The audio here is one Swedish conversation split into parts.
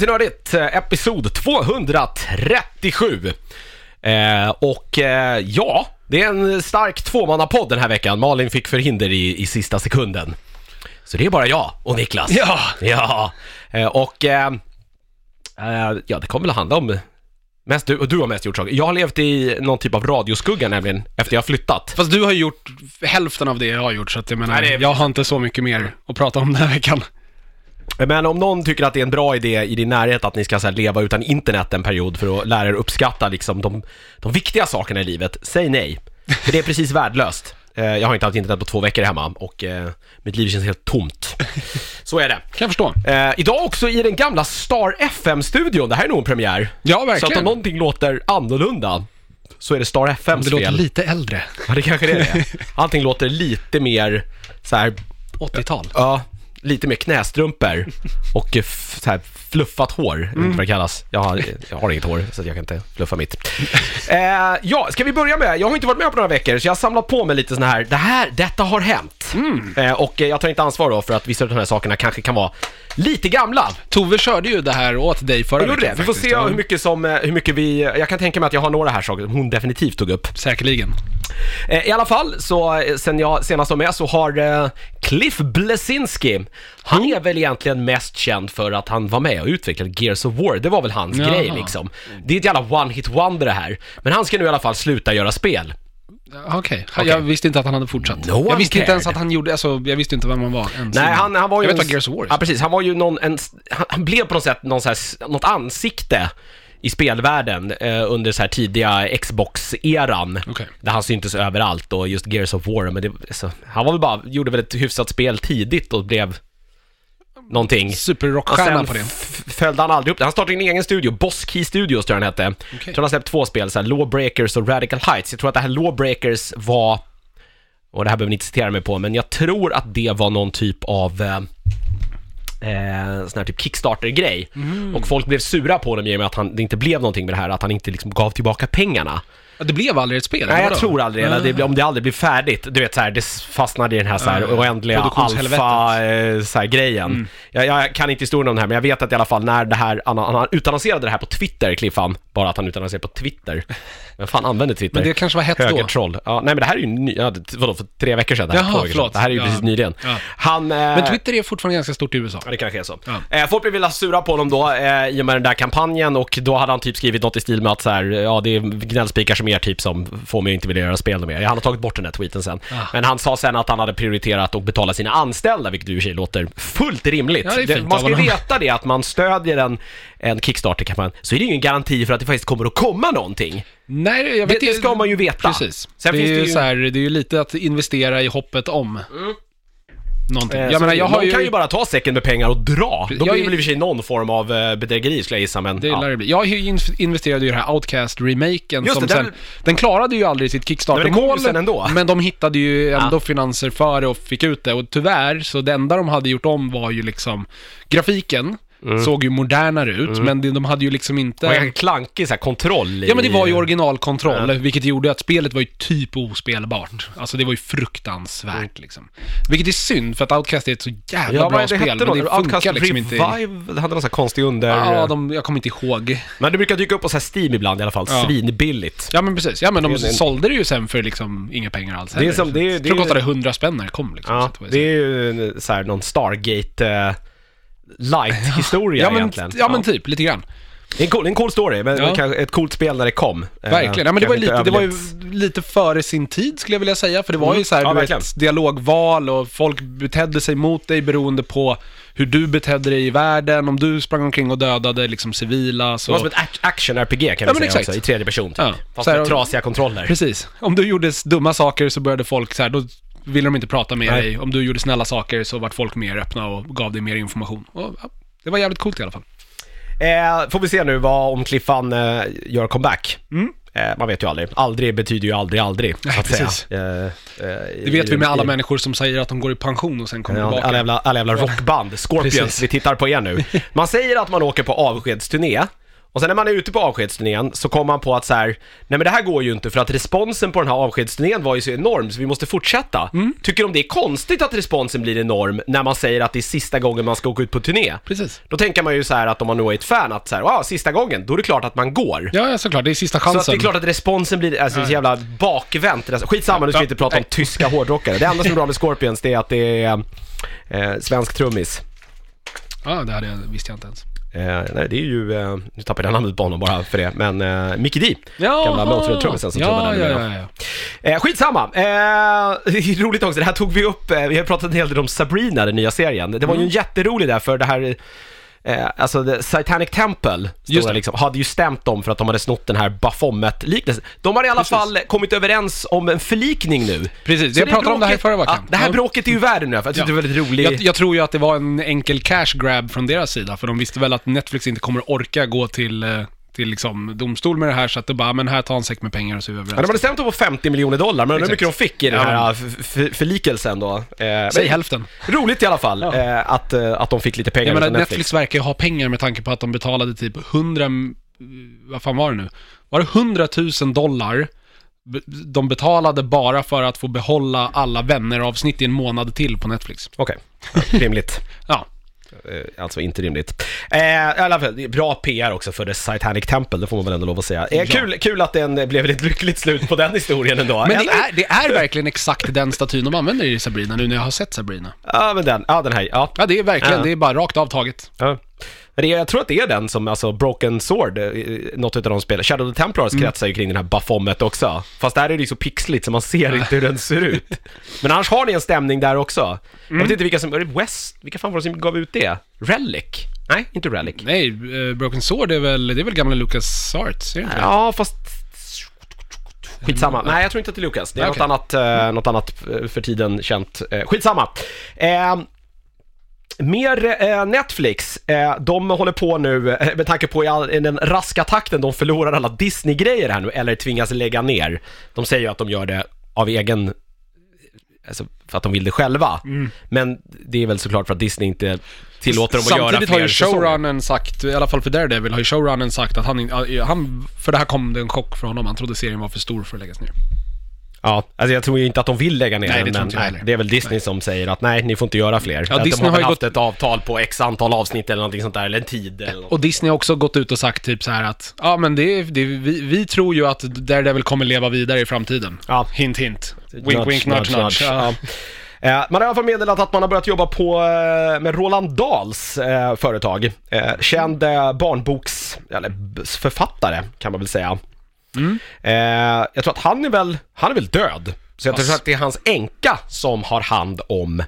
Till Nördigt, eh, episod 237. Eh, och eh, ja, det är en stark tvåmannapodd den här veckan. Malin fick förhinder i, i sista sekunden. Så det är bara jag och Niklas. Ja. Ja, eh, och eh, eh, ja, det kommer väl handla om Mest du, och du har mest gjort saker. Jag har levt i någon typ av radioskugga nämligen, efter jag har flyttat. Fast du har ju gjort hälften av det jag har gjort, så att jag menar, Nej, det är- jag har inte så mycket mer att prata om den här veckan. Men om någon tycker att det är en bra idé i din närhet att ni ska så här, leva utan internet en period för att lära er uppskatta liksom, de, de viktiga sakerna i livet, säg nej. För det är precis värdelöst. Eh, Jag har inte haft internet på två veckor hemma och eh, mitt liv känns helt tomt. Så är det. Kan jag förstå. Eh, idag också i den gamla Star FM-studion, det här är nog en premiär. Ja, Så att om verkligen. någonting låter annorlunda så är det Star FMs det låter fel. lite äldre. Ja, det kanske det är. Allting låter lite mer så här 80-tal. Ja, lite mer knästrumpor och eh, så här fluffat hår, inte vad det kallas. Jag har, jag har inget hår så jag kan inte fluffa mitt. Eh, ja, ska vi börja med, jag har inte varit med på några veckor så jag har samlat på mig lite såna här, det här, detta har hänt. Eh, och eh, jag tar inte ansvar då för att vissa av de här sakerna kanske kan vara lite gamla. Tove körde ju det här åt dig förra gjorde det. veckan Vi får se hur mycket som, eh, hur mycket vi, jag kan tänka mig att jag har några här saker som hon definitivt tog upp. Säkerligen. Eh, I alla fall, så eh, sen jag senast var med så har eh, Cliff Blesinski, han är väl egentligen mest känd för att han var med och utvecklade Gears of War. Det var väl hans Jaha. grej liksom. Det är ett jävla one-hit wonder det här. Men han ska nu i alla fall sluta göra spel. Okej, jag visste inte att han hade fortsatt. No jag visste inte ens cared. att han gjorde, alltså, jag visste inte vem han var ens. Nej, han, han var ju... Jag vet en- vad Gears of War är. Ja, precis. Han var ju någon, en, han, han blev på något sätt någon så här, något ansikte i spelvärlden eh, under så här tidiga Xbox-eran. Okej. Där han syntes överallt och just Gears of War, men det, alltså, han var väl bara, gjorde väl ett hyfsat spel tidigt och blev någonting. Superrockstjärna på det. följde han aldrig upp det. Han startade en egen studio, Boss Key Studios tror jag den hette. Jag tror han har släppt två spel, så här, Lawbreakers och Radical Heights. Jag tror att det här Lawbreakers var, och det här behöver ni inte citera mig på, men jag tror att det var någon typ av eh, eh, sån här typ Kickstarter-grej. Mm. Och folk blev sura på honom i och med att han, det inte blev någonting med det här, att han inte liksom gav tillbaka pengarna. Ja, det blev aldrig ett spel, Nej, jag tror aldrig eller det. Om det aldrig blir färdigt, du vet så här, det fastnade i den här, så här oändliga Produktionshelvetet. alfa eh. Mm. Jag, jag kan inte historien om det här, men jag vet att i alla fall när det här, han, han utannonserade det här på Twitter, Cliffan, bara att han utannonserade på Twitter. Men fan använder Twitter? Men det kanske var hett då. Högertroll. Ja, nej men det här är ju ny, ja, vadå, för tre veckor sedan? Det här, Jaha, två veckor sedan. förlåt. Det här är ju Ja. precis nyligen. Ja. Han... Eh, Men Twitter är fortfarande ganska stort i USA. Ja, det kanske är så. Ja. Eh, folk blev väl sura på honom då eh, i och med den där kampanjen och då hade han typ skrivit något i stil med att så här, ja det är gnällspikar som er typ som får mig att inte vilja göra spel mer. Han har tagit bort den där tweeten sen. Ah. Men han sa sen att han hade prioriterat att betala sina anställda, vilket i och för sig låter fullt rimligt. Ja, det man ska ju veta det, att man stödjer en, en Kickstarter-kampanj, så är det ju ingen garanti för att det faktiskt kommer att komma någonting. Nej, jag Det, vet det ska man ju veta. Precis. Sen det, är finns det ju... så här, det är ju lite att investera i hoppet om. Någonting. Eh, Jag menar, jag har ju... kan ju bara ta säcken med pengar och dra. Då blir det väl i och för sig någon form av eh, bedrägeri skulle jag gissa, men... Det ja. lär det bli. Jag investerade ju i det här Outcast-remaken som det, sen, den- den klarade ju aldrig sitt Kickstarter-mål, men de hittade ju ändå Ja. finanser för det och fick ut det. Och tyvärr, så det enda de hade gjort om var ju liksom grafiken. Såg ju modernare ut, men de de hade ju liksom inte... Och en klankig så här, kontroll i... Ja men det var ju originalkontroll, Ja. vilket gjorde att spelet var ju typ ospelbart. Alltså det var ju fruktansvärt liksom. Vilket är synd, för att Outcast är ett så jävla Ja, bra det spel, men det funkar Outcast liksom inte. Revive, det hade någon sån här konstig under... Ja, de, jag kommer inte ihåg. Men det brukar dyka upp på så här Steam ibland i alla fall, Ja. svinbilligt. Ja men precis, ja men de Det sålde det ju sen för liksom inga pengar alls Det är heller. som- det är- Jag det tror det kostade 100 spänn när det kom liksom. Ja, var det är ju en, så här, någon Stargate eh, light-historia ja, men, egentligen. ja men typ, lite grann. Det är en cool, en cool story, men Ja. kanske ett coolt spel när det kom. Eh, Verkligen. Ja men det var, lite, det var ju lite före sin tid skulle jag vilja säga. För det var Mm. ju så här, Ja, du vet, dialogval och folk betedde sig mot dig beroende på hur du betedde dig i världen. Om du sprang omkring och dödade liksom civila så... Det var som ett ac- action-RPG kan Ja, vi säga exakt. också, i tredje person typ. Ja. Fast här, med trasiga kontroller. Precis. Om du gjorde dumma saker så började folk så här, då ville de inte prata med Nej. dig. Om du gjorde snälla saker så vart folk mer öppna och gav dig mer information. Och, ja, det var jävligt coolt i alla fall. Eh, får vi se nu vad om Cliffan eh, gör comeback. Mm. Eh, man vet ju aldrig. Aldrig betyder ju aldrig aldrig, så Nej, att säga. precis. Eh, eh, Det vet vi med alla människor som säger att de går i pension och sen kommer tillbaka. alla, jävla, alla jävla rockband, Scorpions, vi tittar på er nu. Man säger att man åker på avskedsturné Och sen när man är ute på avskedsturnén så kommer man på att så här, nej men det här går ju inte för att responsen på den här avskedsturnén var ju så enorm så vi måste fortsätta. Mm. Tycker de det är konstigt att responsen blir enorm när man säger att det är sista gången man ska åka ut på turné? Precis. Då tänker man ju så här att om man nu är ett fan att så här, wow, sista gången, då är det klart att man går. Ja, ja, såklart. Det är sista Så chansen. det är klart att responsen blir, alltså så jävla bakvänt. Skitsamma, nu ska vi inte prata om tyska hårdrockare. Det enda som är bra med Scorpions det är att det är eh, svensk trummis. Ja, det hade jag, visste jag inte ens. Eh, nej, det är ju, eh, nu tappade jag namnet på honom bara för det, men eh, Mickey D. Ja, Gamla Motörhead-trummisen som trummade ja, där ja, numera. ja, ja. Eh, skitsamma, eh, roligt också, det här tog vi upp, eh, vi har pratat en hel del om Sabrina, den nya serien. Det var Mm. ju en jätterolig där för det här Eh, alltså the Satanic Temple stora, liksom, hade ju stämt dem för att de hade snott den här Baphomet-liknelsen. De har i alla Precis. fall kommit överens om en förlikning nu. Precis, Så jag pratade om det här förra veckan. Ja, det här Ja. bråket är ju världen nu, för jag tyckte det var väldigt roligt. Jag, jag tror ju att det var en enkel cash grab från deras sida, för de visste väl att Netflix inte kommer orka gå till, eh, till liksom domstol med det här, så att det bara, men här, ta en säck med pengar och så är vi Ja, överens. de hade stämt dem på 50 miljoner dollar, men undrar hur mycket de fick i den Ja. här f- förlikelsen då. Eh, Säg men- hälften. Roligt i alla fall, Ja. eh, att, eh, att de fick lite pengar Jag menar, Netflix. Netflix. verkar ju ha pengar med tanke på att de betalade typ 100, m- vad fan var det nu? Var det 100 000 dollar de betalade bara för att få behålla alla vänner-avsnitt i en månad till på Netflix? Okej, ja, rimligt. Ja, alltså inte rimligt. Eh, bra PR också för The Satanic Temple, det får man väl ändå lov att säga. Eh, kul, kul att det en- blev ett lyckligt slut på den historien ändå. men det är, det är verkligen exakt den statyn de använder i Sabrina nu när jag har sett Sabrina. Ja, men den, ja den här, ja. Ja, det är verkligen, Ja. det är bara rakt av taget. ja. Men är, jag tror att det är den som, alltså Broken Sword, eh, något av de spelar. Shadow of the Templars Mm. kretsar ju kring den här Baphomet också. Fast där är det ju så pixligt så man ser inte hur den ser ut. Men annars har ni en stämning där också. Jag Mm. vet inte vilka som, var det West, vilka fan var det som gav ut det? Relic? Nej, inte Relic. Nej, eh, Broken Sword är väl, det är väl gamla Lucas Arts, är det inte? Ja, fast... Skitsamma. Nej, jag tror inte att det är Lucas. Det är Okej. något annat, eh, något annat eh, för tiden känt. Eh, skitsamma. Eh, mer eh, Netflix, eh, de håller på nu, eh, med tanke på i, all, i den raska takten de förlorar alla Disney-grejer här nu, eller tvingas lägga ner. De säger ju att de gör det av egen, alltså för att de vill det själva. Men det är väl såklart för att Disney inte tillåter dem att göra Samtidigt har ju showrunnen sagt, i alla fall för Daredevil, har ju showrunnen sagt att han, han, för det här kom det en chock för honom, han trodde serien var för stor för att läggas ner. Ja, alltså jag tror ju inte att de vill lägga ner Nej, den, det tror men inte jag nej, heller. det är väl Disney som säger att nej, ni får inte göra fler. Ja, att Disney de har, har väl ju haft gått- ett avtal på x antal avsnitt eller någonting sånt där, eller en tid eller något. Och Disney har också gått ut och sagt typ så här att, ja men det, det vi, vi tror ju att Daredevil kommer leva vidare i framtiden. Ja. Hint hint. Wink wink nudge nudge. Ja. Eh, Man har i alla fall meddelat att man har börjat jobba på, eh, med Roland Dahls eh, företag. Eh, känd eh, barnboks, eller b- författare kan man väl säga. Mm. Eh, jag tror att han är väl, han är väl död. Så jag tror Ass. att det är hans änka som har hand om,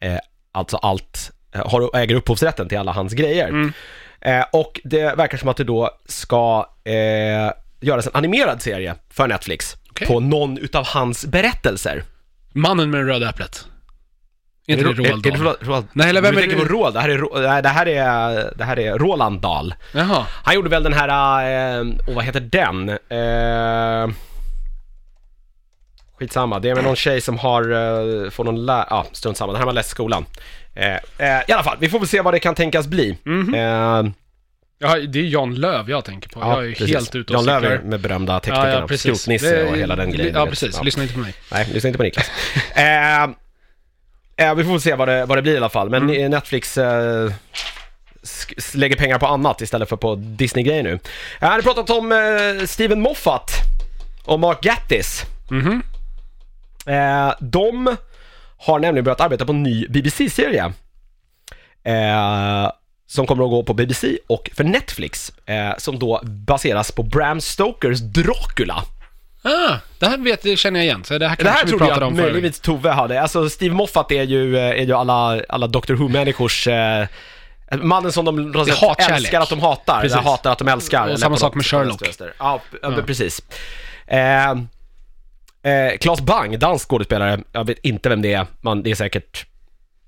eh, alltså allt, eh, har, äger upphovsrätten till alla hans grejer. Mm. Eh, och det verkar som att det då ska eh, göras en animerad serie för Netflix Okej. på någon utav hans berättelser. Mannen med det röda äpplet. Är inte det Roald det Dahl? Roald, Roald? Nej, eller vem du är tänker det? på Roald, det här är, det här är, det här är Roland Dahl. Jaha. Han gjorde väl den här, eh, och vad heter den? Eh, skitsamma, det är med någon tjej som har, eh, får någon lä... Ja, strunt samma, den här man läst i skolan. Eh, eh, I alla fall, vi får väl se vad det kan tänkas bli. Mhm. Eh, Ja, det är Jan Löv jag tänker på. jag är precis. helt ute och Jan är med berömda Ja, teknikerna, ja, precis. skrotnisse och hela den grejen. Ja, precis. Ja. Lyssna inte på mig. Nej, lyssna inte på Niklas. eh, eh, vi får se vad det, vad det blir i alla fall. Men Mm. Netflix eh, sk- s- lägger pengar på annat istället för på Disney-grejer nu. Jag hade pratat om eh, Steven Moffat och Mark Gatiss. Mhm. Eh, de har nämligen börjat arbeta på en ny BBC-serie. Eh, som kommer att gå på BBC och för Netflix. Eh, som då baseras på Bram Stokers Dracula. Ah, det här vet, det känner jag igen. Så det här Det här kanske vi trodde jag pratade att om förut. möjligtvis Tove hade. Alltså Steve Moffat är ju, eh, är ju alla, alla Doctor Who-människors eh, Mannen som de på något Det är sätt hatkärlek. älskar att de hatar, Precis. eller hatar att de älskar. Och samma sak med Sherlock. Ja, ja. Ja. precis. Eh, eh, Claes Bang, dansk skådespelare, jag vet inte vem det är, man, det är säkert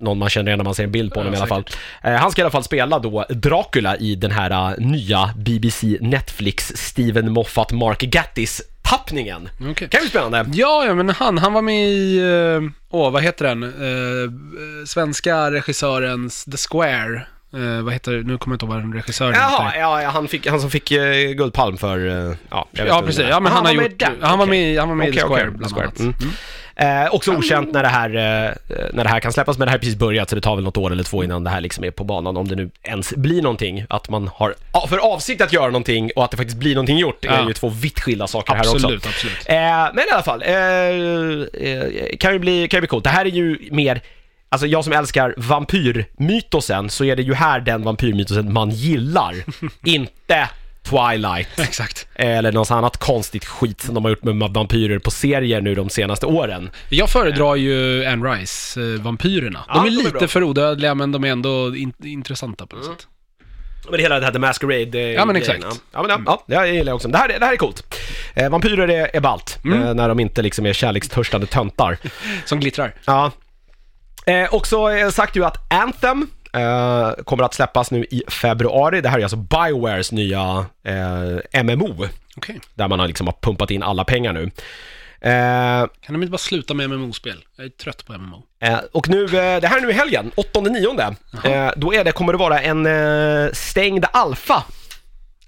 någon man känner igen när man ser en bild på Ja, honom i alla fall. Eh, han ska i alla fall spela då Dracula i den här eh, nya BBC Netflix Steven Moffat Mark Gattis tappningen. Okej. Kan bli spännande. Ja, ja, men han, han var med i, eh, åh, vad heter den? Eh, eh, svenska regissörens The Square. Eh, vad heter Nu kommer jag inte ihåg vad regissören Jaha, heter. ja, ja, han, fick, han som fick uh, Guldpalm för, eh, ja, jag vet Ja, precis. det. Ja, men han, har var gjort... Han var med, han var med i The Square, The bland Square. annat. Mm. Mm. Eh, också okänt när det, här, eh, när det här kan släppas, men det här har precis börjat så det tar väl något år eller två innan det här liksom är på banan, om det nu ens blir någonting. Att man har för avsikt att göra någonting och att det faktiskt blir någonting gjort är Ja. ju två vitt skilda saker här också. Absolut, absolut. Eh, men i alla fall, eh, eh, kan, ju bli, kan ju bli coolt. Det här är ju mer, alltså jag som älskar vampyrmytosen, så är det ju här den vampyrmytosen man gillar. inte Twilight, Exakt. eller något annat konstigt skit som de har gjort med vampyrer på serier nu de senaste åren. Jag föredrar ju Anne Rice, eh, Vampyrerna. De Ja, är de är lite bra. Mm. för odödliga, men de är ändå in intressanta på något sätt. Men hela det här The Masquerade eh, Ja, men exakt. Ja, men, ja, ja, det gillar jag också. Det här, är- det här är coolt. Eh, vampyrer är, är ballt, Mm. eh, när de inte liksom är kärlekstörstande töntar. Som glittrar. Ja. Eh, också eh, sagt ju att Anthem eh, kommer att släppas nu i februari. Det här är alltså Biowares nya eh, MMO, Okej. där man har liksom har pumpat in alla pengar nu. Eh, Kan de inte bara sluta med MMO-spel? Jag är trött på MMO. eh, och nu, eh, det här är nu i helgen, 8-9, eh, då är det, kommer det vara en eh, stängd alfa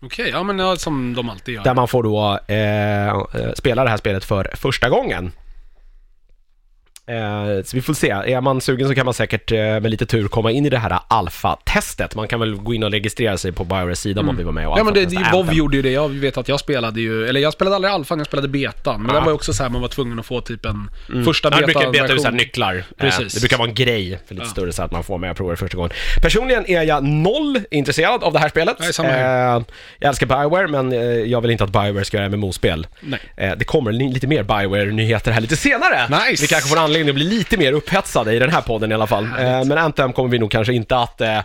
Okej, ja men som de alltid gör. där man får då eh, spela det här spelet för första gången. Eh, så vi får se, är man sugen så kan man säkert eh, med lite tur komma in i det här alfa-testet. Man kan väl gå in och registrera sig på Biowares sida om man vill vara med och Mm. Ja men det, det, WoW gjorde ju det, jag vet att jag spelade ju, eller jag spelade aldrig alfan, jag spelade betan. Men Ja. det var ju också så här man var tvungen att få typ en första Ja, det brukar beta ut nycklar. Eh, Precis. Det brukar vara en grej för lite Ja. större så att man får med och provar det första gången. Personligen är jag noll intresserad av det här spelet. Nej, samma här. Jag älskar Bioware, men jag vill inte att Bioware ska göra MMO-spel. Nej. Det kommer li- lite mer Bioware-nyheter här lite senare. Nice. Vi kanske får anledning att bli lite mer upphetsade i den här podden i alla fall. Eh, men Anthem kommer vi nog kanske inte att... Eh,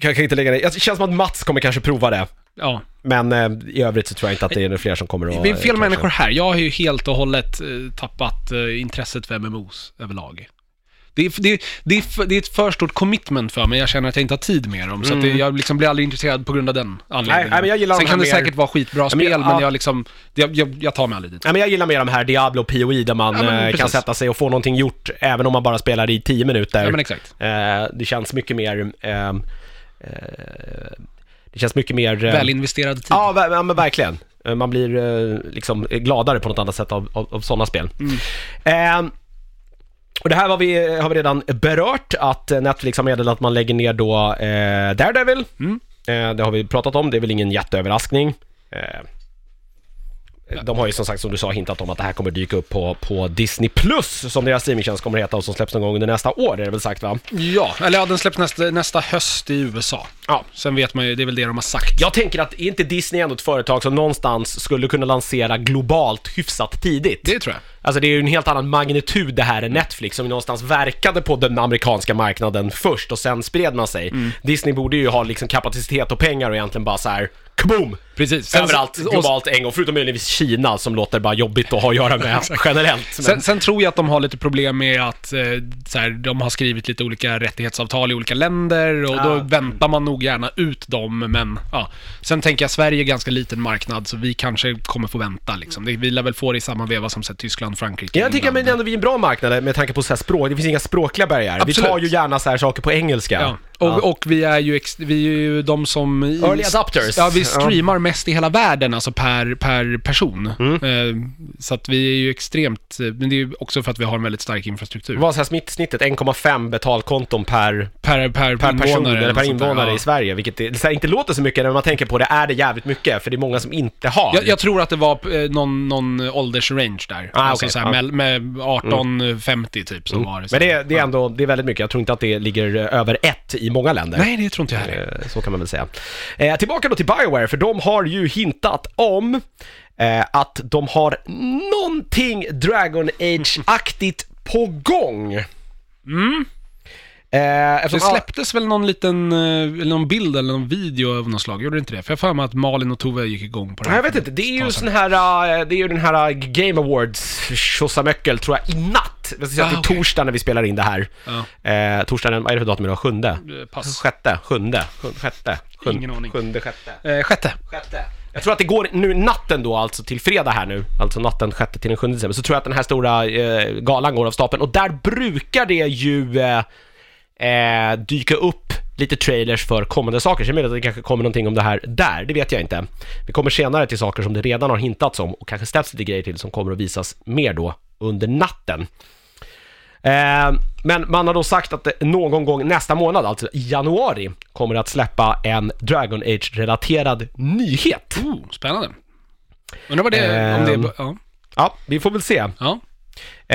kanske inte lägga det. Det känns som att Mats kommer kanske prova det. Ja. Men eh, i övrigt så tror jag inte att det är några fler som kommer att... Vi är fel kanske- människor här. Jag har ju helt och hållet eh, tappat eh, intresset för MMOs överlag. Det är, det, det, är det är ett för stort commitment för mig. Jag känner att jag inte har tid med dem. Så att det, jag liksom blir aldrig intresserad på grund av den anledningen. Mm. Nej, men jag gillar Sen de kan det mer- säkert vara skitbra men spel, men ja. jag liksom... Jag, jag, jag tar mig aldrig dit. Nej men jag gillar mer de här Diablo och PoE där man Ja, eh, kan sätta sig och få någonting gjort även om man bara spelar i 10 minuter. Ja, men exakt. Eh, det känns mycket mer... ehm, eh, det känns mycket mer... eh, Välinvesterad tid. Ja, ja, men verkligen. Eh, Man blir liksom gladare på något annat sätt av, av, av sådana spel. Mm. Och det här har vi, har vi redan berört, att Netflix har meddelat att man lägger ner då eh, Daredevil. Mm. Eh, det har vi pratat om, det är väl ingen jätteöverraskning. Eh, de har ju som sagt, som du sa, hintat om att det här kommer dyka upp på, på Disney Plus, som deras streamingtjänst kommer heta och som släpps någon gång under nästa år, är det väl sagt va? Ja, eller ja, den släpps nästa, nästa höst i USA. Ja. Sen vet man ju, det är väl det de har sagt. Jag tänker att, är inte Disney ändå ett företag som någonstans skulle kunna lansera globalt hyfsat tidigt? Det tror jag. Alltså det är ju en helt annan magnitud det här än Netflix som någonstans verkade på den amerikanska marknaden först och sen spred man sig. Mm. Disney borde ju ha liksom kapacitet och pengar och egentligen bara så här, kaboom! Precis. Överallt, och- globalt en gång, förutom möjligtvis Kina som låter bara jobbigt att ha att göra med generellt. Men, Sen, sen tror jag att de har lite problem med att eh, så här, de har skrivit lite olika rättighetsavtal i olika länder och då Ja. väntar man nog gärna ut dem, men ja. Sen tänker jag Sverige är ganska liten marknad, så vi kanske kommer få vänta liksom. Det, vi lär väl få det i samma veva som så här, Frankrike, jag tycker men ändå vi är en bra marknad med tanke på så här språk, det finns inga språkliga barriärer. Vi Absolut. tar ju gärna så här saker på engelska. Ja. Och, Ja. och vi är ju, ex, vi är ju de som... Early adopters. Ja, vi Ja. streamar mest i hela världen, alltså per, per person. Mm. Eh, så att vi är ju extremt, eh, men det är ju också för att vi har en väldigt stark infrastruktur. Vad här smittsnittet 1,5 betalkonton per Per, per, per person eller per invånare ja. i Sverige, vilket det, här, inte låter så mycket när man tänker på det, är det jävligt mycket, för det är många som inte har. Jag, jag tror att det var eh, någon, någon åldersrange där. Ah, alltså okej. så här, Ja. med, med 18-50 typ som var det. Men det, det är ändå, det är väldigt mycket, jag tror inte att det ligger över ett i många länder. Nej, det tror inte jag heller. Eh, Så kan man väl säga. Eh, tillbaka då till Bioware, för de har ju hintat om eh, att de har någonting Dragon Age-aktigt på gång. Mm. Eh, Det eftersom alla- släpptes väl någon liten, eh, någon bild eller någon video av något slag, gjorde det inte det? För jag har för mig att Malin och Tove gick igång på det Nej, jag vet inte, det är ju sån här, eh, det är ju den här eh, Game Awards tjosamöckel tror jag i natt. Jag ska säga att det Ah, är okej. torsdag när vi spelar in det här. Ja. Eh, torsdagen, vad är det för datum idag? Sjunde? Pass. Sjätte? Sjunde? Sjunde? Sjätte? Sjunde, Ingen aning. Sjunde, sjätte? Eh, sjätte. Sjätte. Jag tror att det går nu natten då, alltså till fredag här nu, alltså natten sjätte till den sjunde december, så tror jag att den här stora eh, galan går av stapeln och där brukar det ju eh, eh, dyka upp lite trailers för kommande saker. Så det är möjligt att det kanske kommer någonting om det här där, det vet jag inte. Vi kommer senare till saker som det redan har hintats om och kanske släpps lite grejer till som kommer att visas mer då under natten. Eh, men man har då sagt att någon gång nästa månad, alltså i januari, kommer att släppa en Dragon Age-relaterad nyhet. Oh, spännande. Undrar vad det är, om det Ehm. är... Ja. Ja, vi får väl se. ja.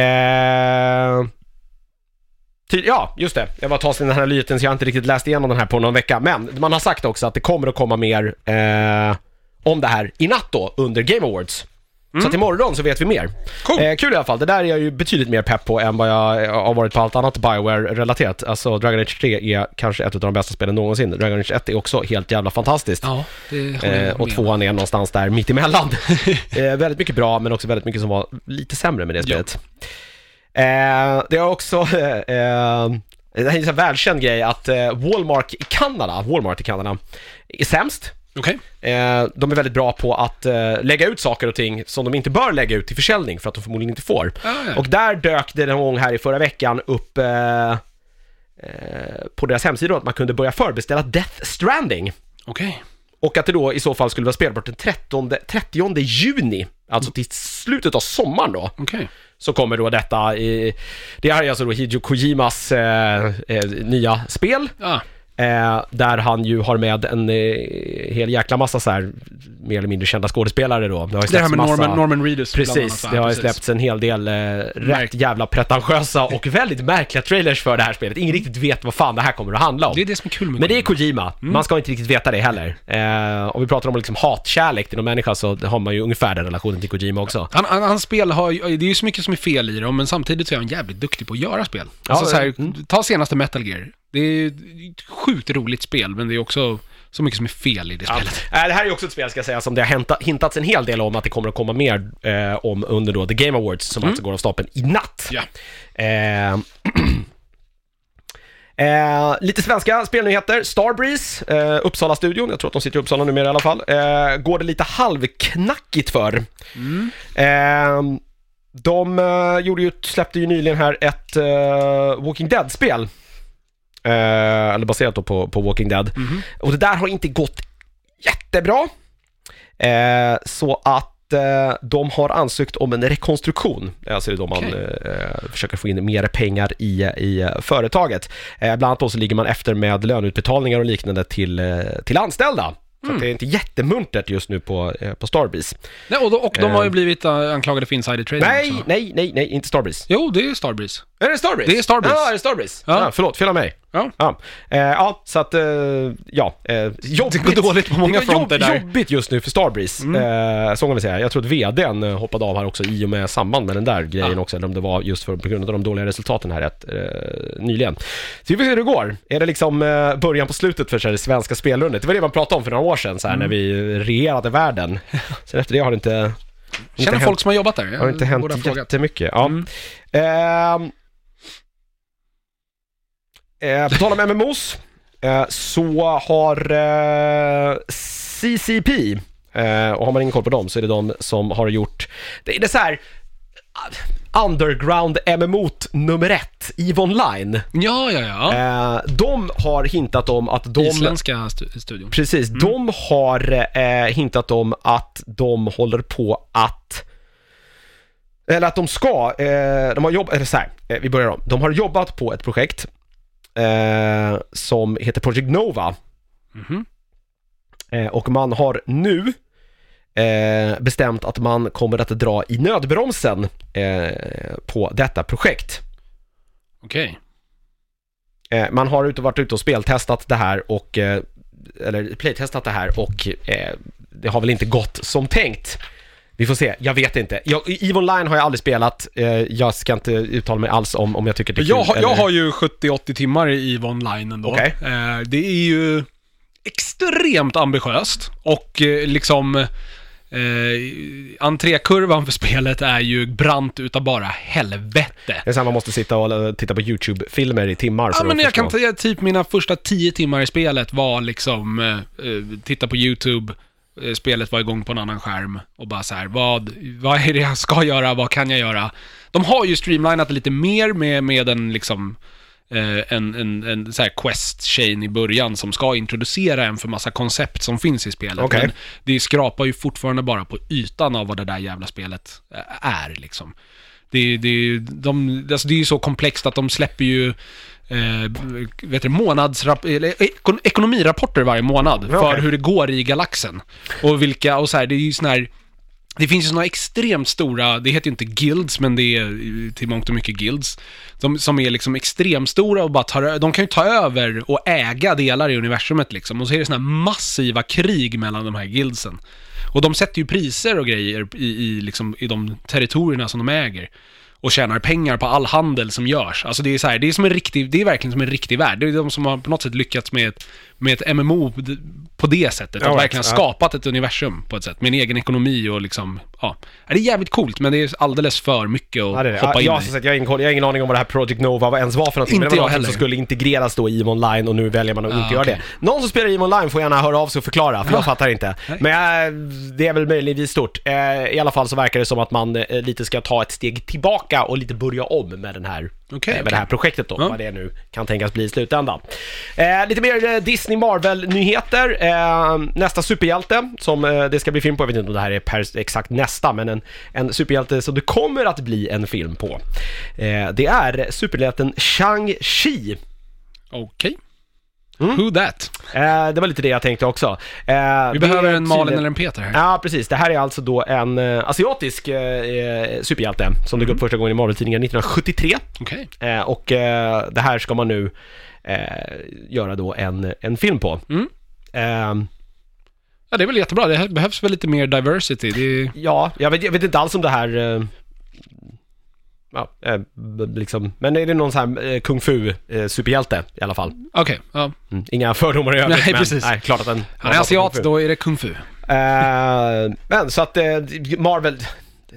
Eh, ja, just det. Jag var ett tag sedan den här nyheten så jag har inte riktigt läst igenom den här på någon vecka. Men man har sagt också att det kommer att komma mer eh, om det här i natt då, under Game Awards. Så att imorgon så vet vi mer. Cool. Eh, kul i alla fall. Det där är jag ju betydligt mer pepp på än vad jag eh, har varit på allt annat Bioware-relaterat. Alltså Dragon Age 3 är kanske ett av de bästa spelen någonsin. Dragon Age 1 är också helt jävla fantastiskt. Ja, Eh, och tvåan är någonstans där mittemellan. eh, väldigt mycket bra, men också väldigt mycket som var lite sämre med det Ja. Eh, det är också, eh, eh, det här är en sån välkänd grej att eh, Walmart i Kanada, Walmart i Kanada, är sämst. Okej. Eh, de är väldigt bra på att eh, lägga ut saker och ting som de inte bör lägga ut till försäljning för att de förmodligen inte får. Ja. Och där dök det någon gång här i förra veckan upp eh, eh, på deras hemsida att man kunde börja förbeställa Death Stranding. Okej. Och att det då i så fall skulle vara spelbart den 13, 30 juni, alltså till slutet av sommaren då, Okej. så kommer då detta i, det här är alltså då Hideo Kojimas eh, eh, nya spel, Ja. Eh, där han ju har med en eh, hel jäkla massa så här mer eller mindre kända skådespelare då. Det, har Det här med massa, Norman, Norman Reedus bland annat, Precis, va? det har ju Precis. släppts en hel del eh, rätt jävla pretentiösa och väldigt märkliga trailers för det här spelet. Ingen riktigt vet vad fan det här kommer att handla om. Det är det som är kul med Men det är Kojima. Kojima, man ska inte riktigt veta det heller. Eh, om vi pratar om liksom hatkärlek till någon människa så har man ju ungefär den relationen till Kojima också. Han, han, hans spel har ju- det är ju så mycket som är fel i dem, men samtidigt så är han jävligt duktig på att göra spel. Alltså Ja, så här, mm. ta senaste Metal Gear. Det är ett sjukt roligt spel, men det är också så mycket som är fel i det spelet. Eh, det här är också ett spel ska jag säga som det har hintats en hel del om att det kommer att komma mer eh, om under då The Game Awards som alltså går av stapeln i natt. Ja. Eh, eh, lite svenska spelnyheter. Starbreeze, eh, Uppsala-studion, jag tror att de sitter i Uppsala numera i alla fall, eh, går det lite halvknackigt för. Eh, de eh, gjorde ju, släppte ju nyligen här ett eh, Walking Dead-spel. Eh, eller baserat då på, på Walking Dead. Och det där har inte gått jättebra. Eh, så att eh, de har ansökt om en rekonstruktion. Alltså det är då man Okej. eh, försöker få in mer pengar i, i företaget. Eh, bland annat då så ligger man efter med löneutbetalningar och liknande till, till anställda. Så att det är inte jättemuntert just nu på, eh, på Starbreeze. Nej, och, de, och de har ju blivit anklagade för insider trading Nej, också. nej, nej, nej, inte Starbreeze. Jo, det är Starbreeze. Är det Starbreeze? Det är Starbreeze. Ja, är det Starbreeze? Ja. Ja. förlåt, fel av mig. Ja. Ja, eh, ja så att, eh, ja, eh, jobbigt. Det går dåligt på många Det fronter där. Jobbigt just nu för Starbreeze, eh, så kan vi säga. Jag tror att VDn eh, hoppade av här också i och med samband med den där grejen Ja. också, eller om det var just för, på grund av de dåliga resultaten här rätt eh, nyligen. Så vi får se hur det går. Är det liksom början på slutet för så här, det svenska spelrundet? Det var det man pratade om för några år sedan, så här, när vi regerade världen. Sen efter det har det inte... inte Känner hänt- folk som har jobbat där? Jag har inte hänt jättemycket. Ja. Mm. Eh, på tal om MMOs, eh, så har eh, CCP, eh, och har man ingen koll på dem så är det de som har gjort, det, det är så här ah, underground MMO nummer ett, EVE Online. Ja, ja, ja. Eh, de har hintat om att de... Isländska stu- studion. Precis, de har eh, hintat om att de håller på att eller att de ska, eh, de har jobbat, eller så här, eh, vi börjar om. De har jobbat på ett projekt eh, som heter Project Nova Mhm. eh, och man har nu eh, bestämt att man kommer att dra i nödbromsen eh, på detta projekt. Okej. Eh, man har ute, varit ute och speltestat det här och, eh, eller playtestat det här och det har väl inte gått som tänkt. Vi får se, jag vet inte. Jag, EVE Online har jag aldrig spelat, eh, jag ska inte uttala mig alls om, om jag tycker det är kul Jag, har- jag eller- har ju 70-80 timmar i EVE Online ändå. Okej. Eh, det är ju extremt ambitiöst och eh, liksom eh, entrékurvan för spelet är ju brant utav bara helvete. Det är så man måste sitta och titta på YouTube-filmer i timmar Ja, men jag kan säga typ mina första 10 timmar i spelet var liksom eh, titta på YouTube, spelet var igång på en annan skärm och bara så här, vad, vad är det jag ska göra, vad kan jag göra? De har ju streamlinat det lite mer med, med en liksom eh, en, en, en så här quest-chain i början som ska introducera en för massa koncept som finns i spelet. Okej. Men det skrapar ju fortfarande bara på ytan av vad det där jävla spelet eh, är liksom. Det, det, de, alltså det är ju så komplext att de släpper ju eh, vet du, månadsrap- eller ekon- ekonomirapporter varje månad för hur det går i galaxen. Och vilka, och så här, det är ju sån här det finns ju såna extremt stora, det heter ju inte guilds, men det är eh, till mångt och mycket guilds. De, som är liksom extremt stora och bara tar, de kan ju ta över och äga delar i universumet liksom. Och så är det såna här massiva krig mellan de här guildsen. Och de sätter ju priser och grejer i, i, liksom, i de territorierna som de äger. Och tjänar pengar på all handel som görs. Alltså det är så här, det är som en riktig, det är verkligen som en riktig värld. Det är de som har på något sätt lyckats med ett, med ett MMO på det- sättet. All Att verkligen ja. skapat ett universum på ett sätt. Med en egen ekonomi och liksom, ja. Ja, Det är jävligt coolt, men det är alldeles för mycket att Ja, det det. hoppa Ja, in jag, i. sagt, jag, har ingen, jag har ingen aning om vad det här Project Nova ens var för någonting. men Inte det var någonting som skulle integreras då i EVE Online och nu väljer man att Ah, inte göra okej. det. Någon som spelar EVE Online får gärna höra av sig och förklara, för jag Ja. fattar inte. Nej. Men eh, det är väl möjligtvis stort. Eh, I alla fall så verkar det som att man eh, lite ska ta ett steg tillbaka och lite börja om med den här Okej, eh, med okej. det här projektet då, Ja. vad det nu kan tänkas bli i slutändan. Eh, lite mer eh, Disney Marvel-nyheter. Eh, nästa superhjälte som eh, det ska bli film på, jag vet inte om det här är per, exakt nästa, men en, en superhjälte som det kommer att bli en film på. Eh, det är superhjälten Shang-Chi. Okej. Mm. Who that? Eh, det var lite det jag tänkte också. Eh, Vi det behöver är en Malin tydligen- eller en Peter här. Ja, precis. Det här är alltså då en eh, asiatisk eh, eh, superhjälte som dök upp första gången i Marvel-tidningen 1973. Okej. Eh, och eh, det här ska man nu eh, göra då en, en film på. Mm. Ehm, Ja, det är väl jättebra. Det här behövs väl lite mer diversity. Det är... ja, jag vet, jag vet inte alls om det här... Eh, ja, eh, liksom, men är det någon sån här eh, kung fu eh, superhjälte i alla fall? Okej, ja. Mm. Inga fördomar i övrigt, Nej, men precis. nej, klart att den... Han är asiat, då är det kung fu. Eh, men så att eh, Marvel,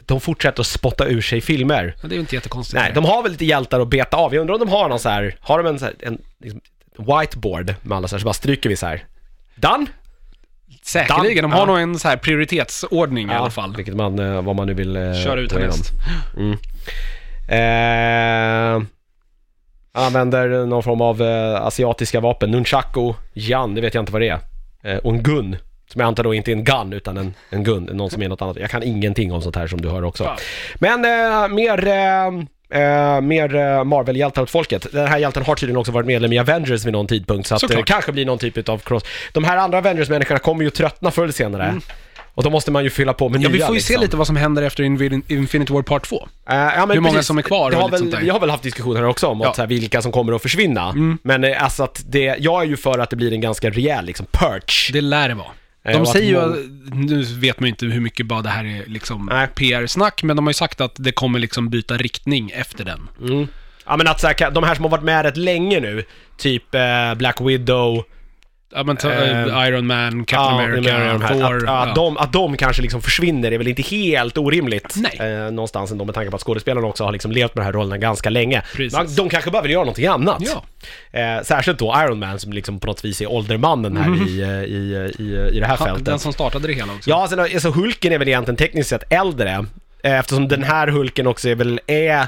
de fortsätter att spotta ur sig filmer. Ja, det är ju inte jättekonstigt. Nej, de har väl lite hjältar att beta av. Jag undrar om de har någon så här, har de en så här, en liksom, whiteboard med alla så här, så bara stryker vi så här. Done? Säkerligen. De har Ja. nog en så här prioritetsordning i alla fall. Vilket man, vad man nu vill eh, Kör ut härnäst. Mm. Eh, använder någon form av eh, asiatiska vapen. Nunchaku, Jan, det vet jag inte vad det är. Eh, och en gun. Som jag antar då inte är en gun utan en, en gun, någon som är något annat. Jag kan ingenting om sånt här som du hör också. Men eh, mer, eh, eh, mer eh, Marvel-hjältar åt folket. Den här hjälten har tydligen också varit medlem i Avengers vid någon tidpunkt. Så att det Såklart. kanske blir någon typ av cross. De här andra Avengers-människorna kommer ju tröttna förr eller senare. Och då måste man ju fylla på med. Ja, nya vi får ju se liksom. lite vad som händer efter Infinity War Part 2. Eh, ja, Hur många precis. som är kvar och har lite väl, sånt där. Vi har väl haft diskussioner också om Ja. att, så här, vilka som kommer att försvinna. Mm. Men eh, alltså att det, jag är ju för att det blir en ganska rejäl liksom perch. Det lär det vara. Eh, De säger ju, nu vet man ju inte hur mycket bara det här är liksom. PR-snack, men de har ju sagt att det kommer liksom byta riktning efter den. Mm. Ja men att så här, de här som har varit med rätt länge nu, typ eh, Black Widow, Ja men ta, Eh, Iron Man, Captain ja, America, Thor. att, att, ja. de, att de kanske liksom försvinner är väl inte helt orimligt. Eh, någonstans ändå med tanke på att skådespelarna också har liksom levt med de här rollerna ganska länge. Precis. Men de kanske bara vill göra någonting annat. Ja. Eh, särskilt då Iron Man som liksom på något vis är åldermannen här i, eh, i, i, i det här Han, fältet. den som startade det hela också. Ja, sen, alltså Hulken är väl egentligen tekniskt sett äldre. eh, Eftersom den här Hulken också är väl är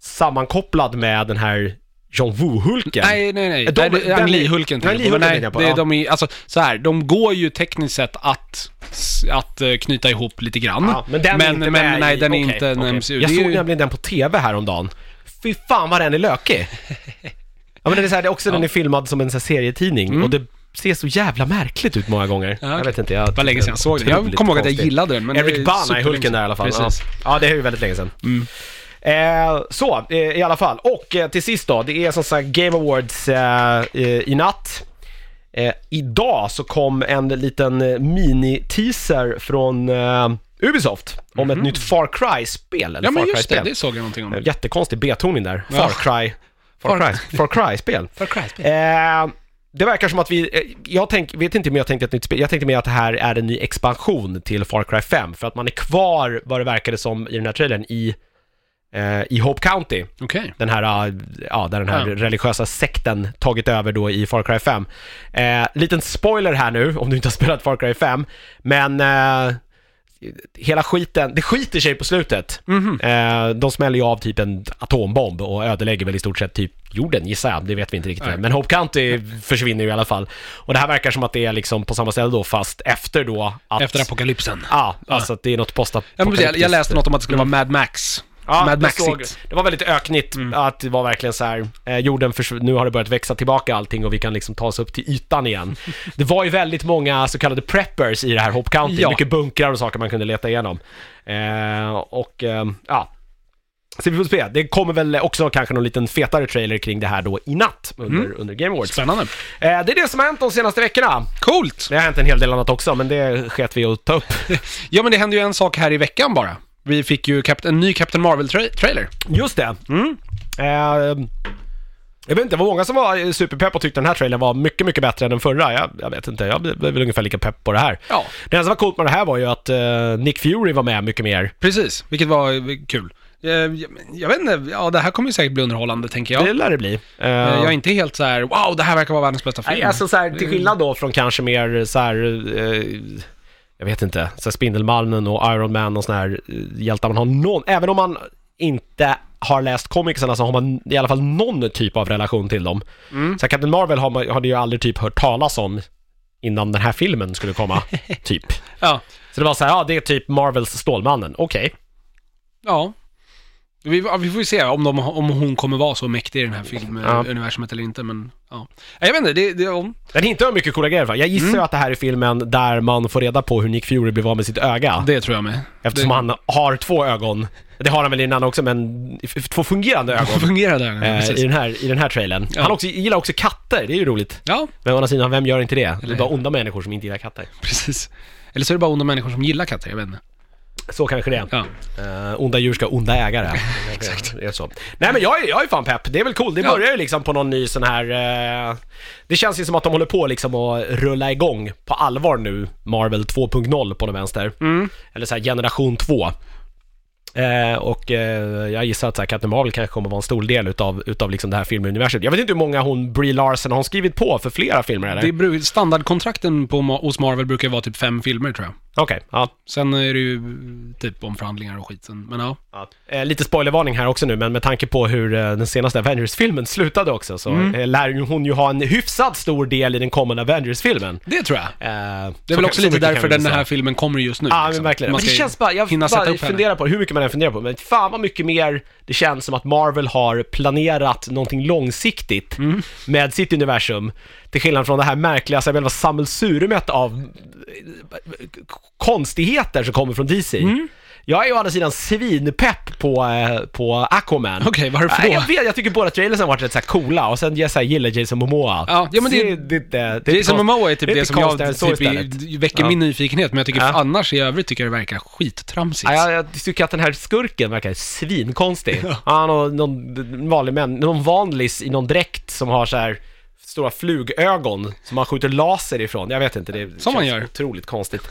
sammankopplad med den här John Woo-Hulken. Nej, nej, nej. De- nej den- Ang Lee-Hulken Ang Lee jag Nej, jag på, det, ja. de är, alltså så här, de går ju tekniskt sett att, att eh, knyta ihop lite grann. Ja, men den är inte men med nej, i, den är okej, inte en okej. MCU. Jag såg ju- nämligen den på TV häromdagen. Fy fan vad den är lökig. Ja men det är, så här, det är också den är filmad som en så här, serietidning och det ser så jävla märkligt ut många gånger. Mm. Ja, Jag okej. vet inte, jag... Det var länge sedan jag såg det. Jag kommer ihåg att jag gillade den. Men Eric Bana är Hulken där i alla fall. Ja. Ja, det är ju väldigt länge sedan. Mm. Eh, så, eh, i alla fall. Och eh, till sist då, det är som sagt Game Awards eh, i natt. Eh, idag så kom en liten eh, mini-teaser från Ubisoft om ett nytt Far Cry-spel, Mhm. Ja, men Far just det. Cry-spel. Det såg jag någonting om. Jättekonstig betoning där. Far Cry. Far Far- Cry. Far Cry-spel. Far Cry Eh, det verkar som att vi, jag tänk, vet inte om jag tänkte ett nytt spel, jag tänkte mer att det här är en ny expansion till Far Cry 5, för att man är kvar, vad det verkade som i den här trailern, i, i Hope County. Okej. Den här, eh, ja, där den här Ja. religiösa sekten tagit över då i Far Cry 5. Eh, liten spoiler här nu, om du inte har spelat Far Cry 5, men eh, hela skiten, det skiter sig på slutet. Mhm. Eh, de smäller ju av typ en atombomb och ödelägger väl i stort sett typ jorden gissar jag, det vet vi inte riktigt. Nej. Men Hope County försvinner ju i alla fall. Och det här verkar som att det är liksom på samma ställe då, fast efter då att... Efter apokalypsen. Ja, alltså att det är något postapokalyptiskt. jag, jag läste något om att det skulle vara Mad Max. Ja, Mad det, Maxigt. såg, det var väldigt öknigt, att det var verkligen så här, eh, jorden nu har det börjat växa tillbaka allting och vi kan liksom ta oss upp till ytan igen. Det var ju väldigt många så kallade preppers i det här Hope County, Ja. mycket bunkrar och saker man kunde leta igenom. Eh, och eh, ja, så vi får se. Det kommer väl också kanske någon liten fetare trailer kring det här då i natt under, under Game Awards. Spännande. Eh, det är det som har hänt de senaste veckorna. Coolt! Det har hänt en hel del annat också, men det sket vi att ta upp. Ja, men det hände ju en sak här i veckan bara. Vi fick ju en ny Captain Marvel-trailer. Just det. Mm. Eh, jag vet inte, det var många som var superpepp och tyckte den här trailern var mycket, mycket bättre än den förra. Jag, jag vet inte, jag blev väl ungefär lika pepp på det här. Ja. Det enda som var coolt med det här var ju att eh, Nick Fury var med mycket mer. Precis, vilket var eh, kul. Eh, Jag, jag vet inte, ja det här kommer ju säkert bli underhållande tänker jag. Det lär det bli. Eh, Eh, Jag är inte helt så här: wow det här verkar vara världens bästa film. Nej, alltså så här, till skillnad då från kanske mer så här, eh, jag vet inte, så Spindelmannen och Iron Man och såna här eh, hjältar man har någon, även om man inte har läst comicserna så har man i alla fall någon typ av relation till dem. Mm. Så Captain Marvel har man, hade ju aldrig typ hört talas om innan den här filmen skulle komma, typ. Ja. Så det var så här, ja det är typ Marvels Stålmannen, okej. Ja. Vi, ja, vi får ju se om, de, om hon kommer vara så mäktig i den här Ja. filmuniversumet eller inte, men ja. Jag vet inte, det, det, om, Den hintar om mycket coola grejer. Jag gissar Mm. att det här är filmen där man får reda på hur Nick Fury blev av med sitt öga. det tror jag med. Eftersom det, han har två ögon. Det har han väl i den andra också, men två fungerande ögon. fungerar där. eh, precis. I den här, i den här trailern. Ja. Han också, gillar också katter, det är ju roligt. Ja, Men å andra sidan, vem gör inte det? Det är Eller- bara onda människor som inte gillar katter. precis. Eller så är det bara onda människor som gillar katter, jag vet inte. Så kanske det är. Ja. Eh, onda djur ska ha onda ägare. Exakt. Det är så. Nej men jag är, jag är fan pepp, det är väl cool. Det Ja. börjar ju liksom på någon ny sån här... eh, det känns ju som att de håller på liksom att rulla igång på allvar nu, Marvel 2.0 på den vänster. Mm. Eller så här generation 2. Eh, och eh, jag gissar att så här, Captain Marvel kanske kommer vara en stor del utav, utav liksom det här filmuniverset. Jag vet inte hur många hon, Brie Larson, har hon skrivit på för flera filmer eller? Det bru- standardkontrakten på, hos Marvel brukar vara typ fem filmer tror jag. Okej, ja. Sen är det ju typ omförhandlingar och skiten, men ja. Ja. Eh, lite spoilervarning här också nu, men med tanke på hur eh, den senaste Avengers-filmen slutade också så Mm. eh, lär hon ju ha en hyfsat stor del i den kommande Avengers-filmen. Det tror jag. Eh, Det är väl också lite därför den här filmen kommer just nu. Ja, liksom. men verkligen. Man Men det ska känns bara, jag bara funderar på hur mycket man jag funderar på, men fan vad mycket mer det känns som att Marvel har planerat någonting långsiktigt Mm. med sitt universum. Till skillnad från det här märkliga, alltså så här, själva sammelsurumet av eh, konstigheter som kommer från DC. Mm. Jag är ju å andra sidan svinpepp på, eh, på Aquaman. Okej, varför Nej, då? Jag vet, jag tycker båda trailers har varit rätt så här coola och sen jag så här, gillar Jason Momoa. Ja, ja, men det- Så det, det, det, Jason Momoa är typ det är inte som jag konstigare än så typ, istället. i- väcker Ja. min nyfikenhet, men jag tycker Ja. annars i övrigt tycker jag det verkar skittramsigt. Ja, jag, jag tycker att den här skurken verkar svinkonstig. Han har någon vanlig män, någon vanlis i någon dräkt som har så här stora flugögon som han skjuter laser ifrån. Jag vet inte, det Som man känns gör. otroligt konstigt.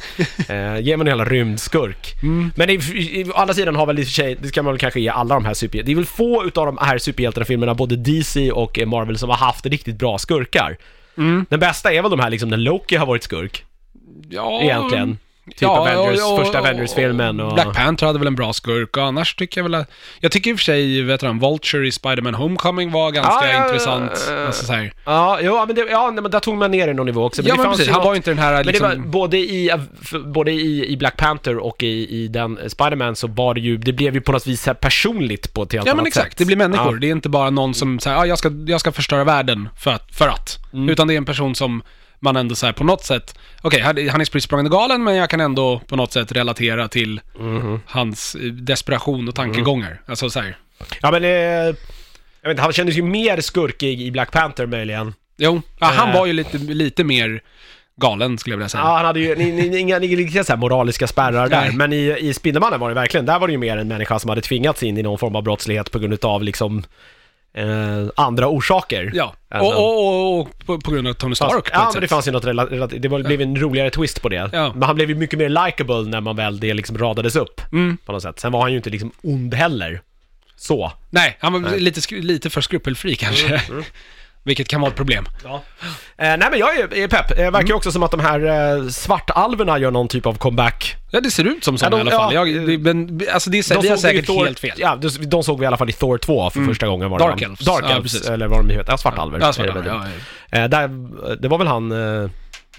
eh, ge mig en jävla rymdskurk. Mm. Men i, i, i, å andra sidan har väl i och för sig, det ska man väl kanske ge alla de här superhjältarna. Det är väl få utav de här superhjältarna-filmerna, både DC och Marvel, som har haft riktigt bra skurkar. Mm. Den bästa är väl de här liksom när Loki har varit skurk, Ja, egentligen. Typ ja, Avengers, och- och- första Avengers-filmen och... Black Panther hade väl en bra skurk och annars tycker jag väl att... Jag tycker i och för sig, vet du, Vulture i Spider-Man Homecoming var ganska Ja, ja, intressant. ja, Alltså, så här. Ja, jo, men, det, ja, nej, men där tog man ner det någon nivå också. Ja, det men precis. Han något- var ju inte den här Men det liksom... var både i, både i, i Black Panther och i, i den eh, Spider-Man så var det ju, det blev ju på något vis personligt på ett helt Ja annat men exakt, sätt. det blir människor. Ja. Det är inte bara någon som säger ah, jag, ska, jag ska förstöra världen för att. För att. Mm. Utan det är en person som man ändå så här på något sätt, okej han han är spritt språngande galen men jag kan ändå på något sätt relatera till Mhm. hans eh, desperation och tankegångar. Alltså så här. Ja men, eh, jag vet inte, han kändes ju mer skurkig i Black Panther möjligen. Jo, ja, han Eh. var ju lite, lite mer galen skulle jag vilja säga. Ja, han hade ju inga, riktigt så moraliska spärrar där, men i, i Spindelmannen var det verkligen, där var det ju mer en människa som hade tvingats in i någon form av brottslighet på grund av liksom eh, andra orsaker. Ja, Alltså. och, och, och, och på, på grund av Tony Stark på Ja, ett men sätt. det fanns ju något rela- rela- det var, blev en roligare twist på det. Ja. Men han blev ju mycket mer likable när man väl det liksom radades upp Mm. på något sätt. Sen var han ju inte liksom ond heller. Så. Nej, han var. Lite, skru- lite för skrupelfri kanske. Mm, vilket kan vara ett problem. Ja. Eh, nej men jag är, är pepp. Det verkar Mm. ju också som att de här eh, svartalverna gör någon typ av comeback. Ja, det ser ut som så Ja, de- i alla fall. ja. Jag, det, men, alltså det är, så- vi har såg vi i säkert Thor, helt fel. Ja, de, de såg vi i alla fall i Thor 2 för första gången. Var det Dark va? Elves. Dark Ja, Elves, precis. eller vad de heter. Ja, svartalver. Ja, är det svartalver, väl. Eh, där, det var väl han, eh,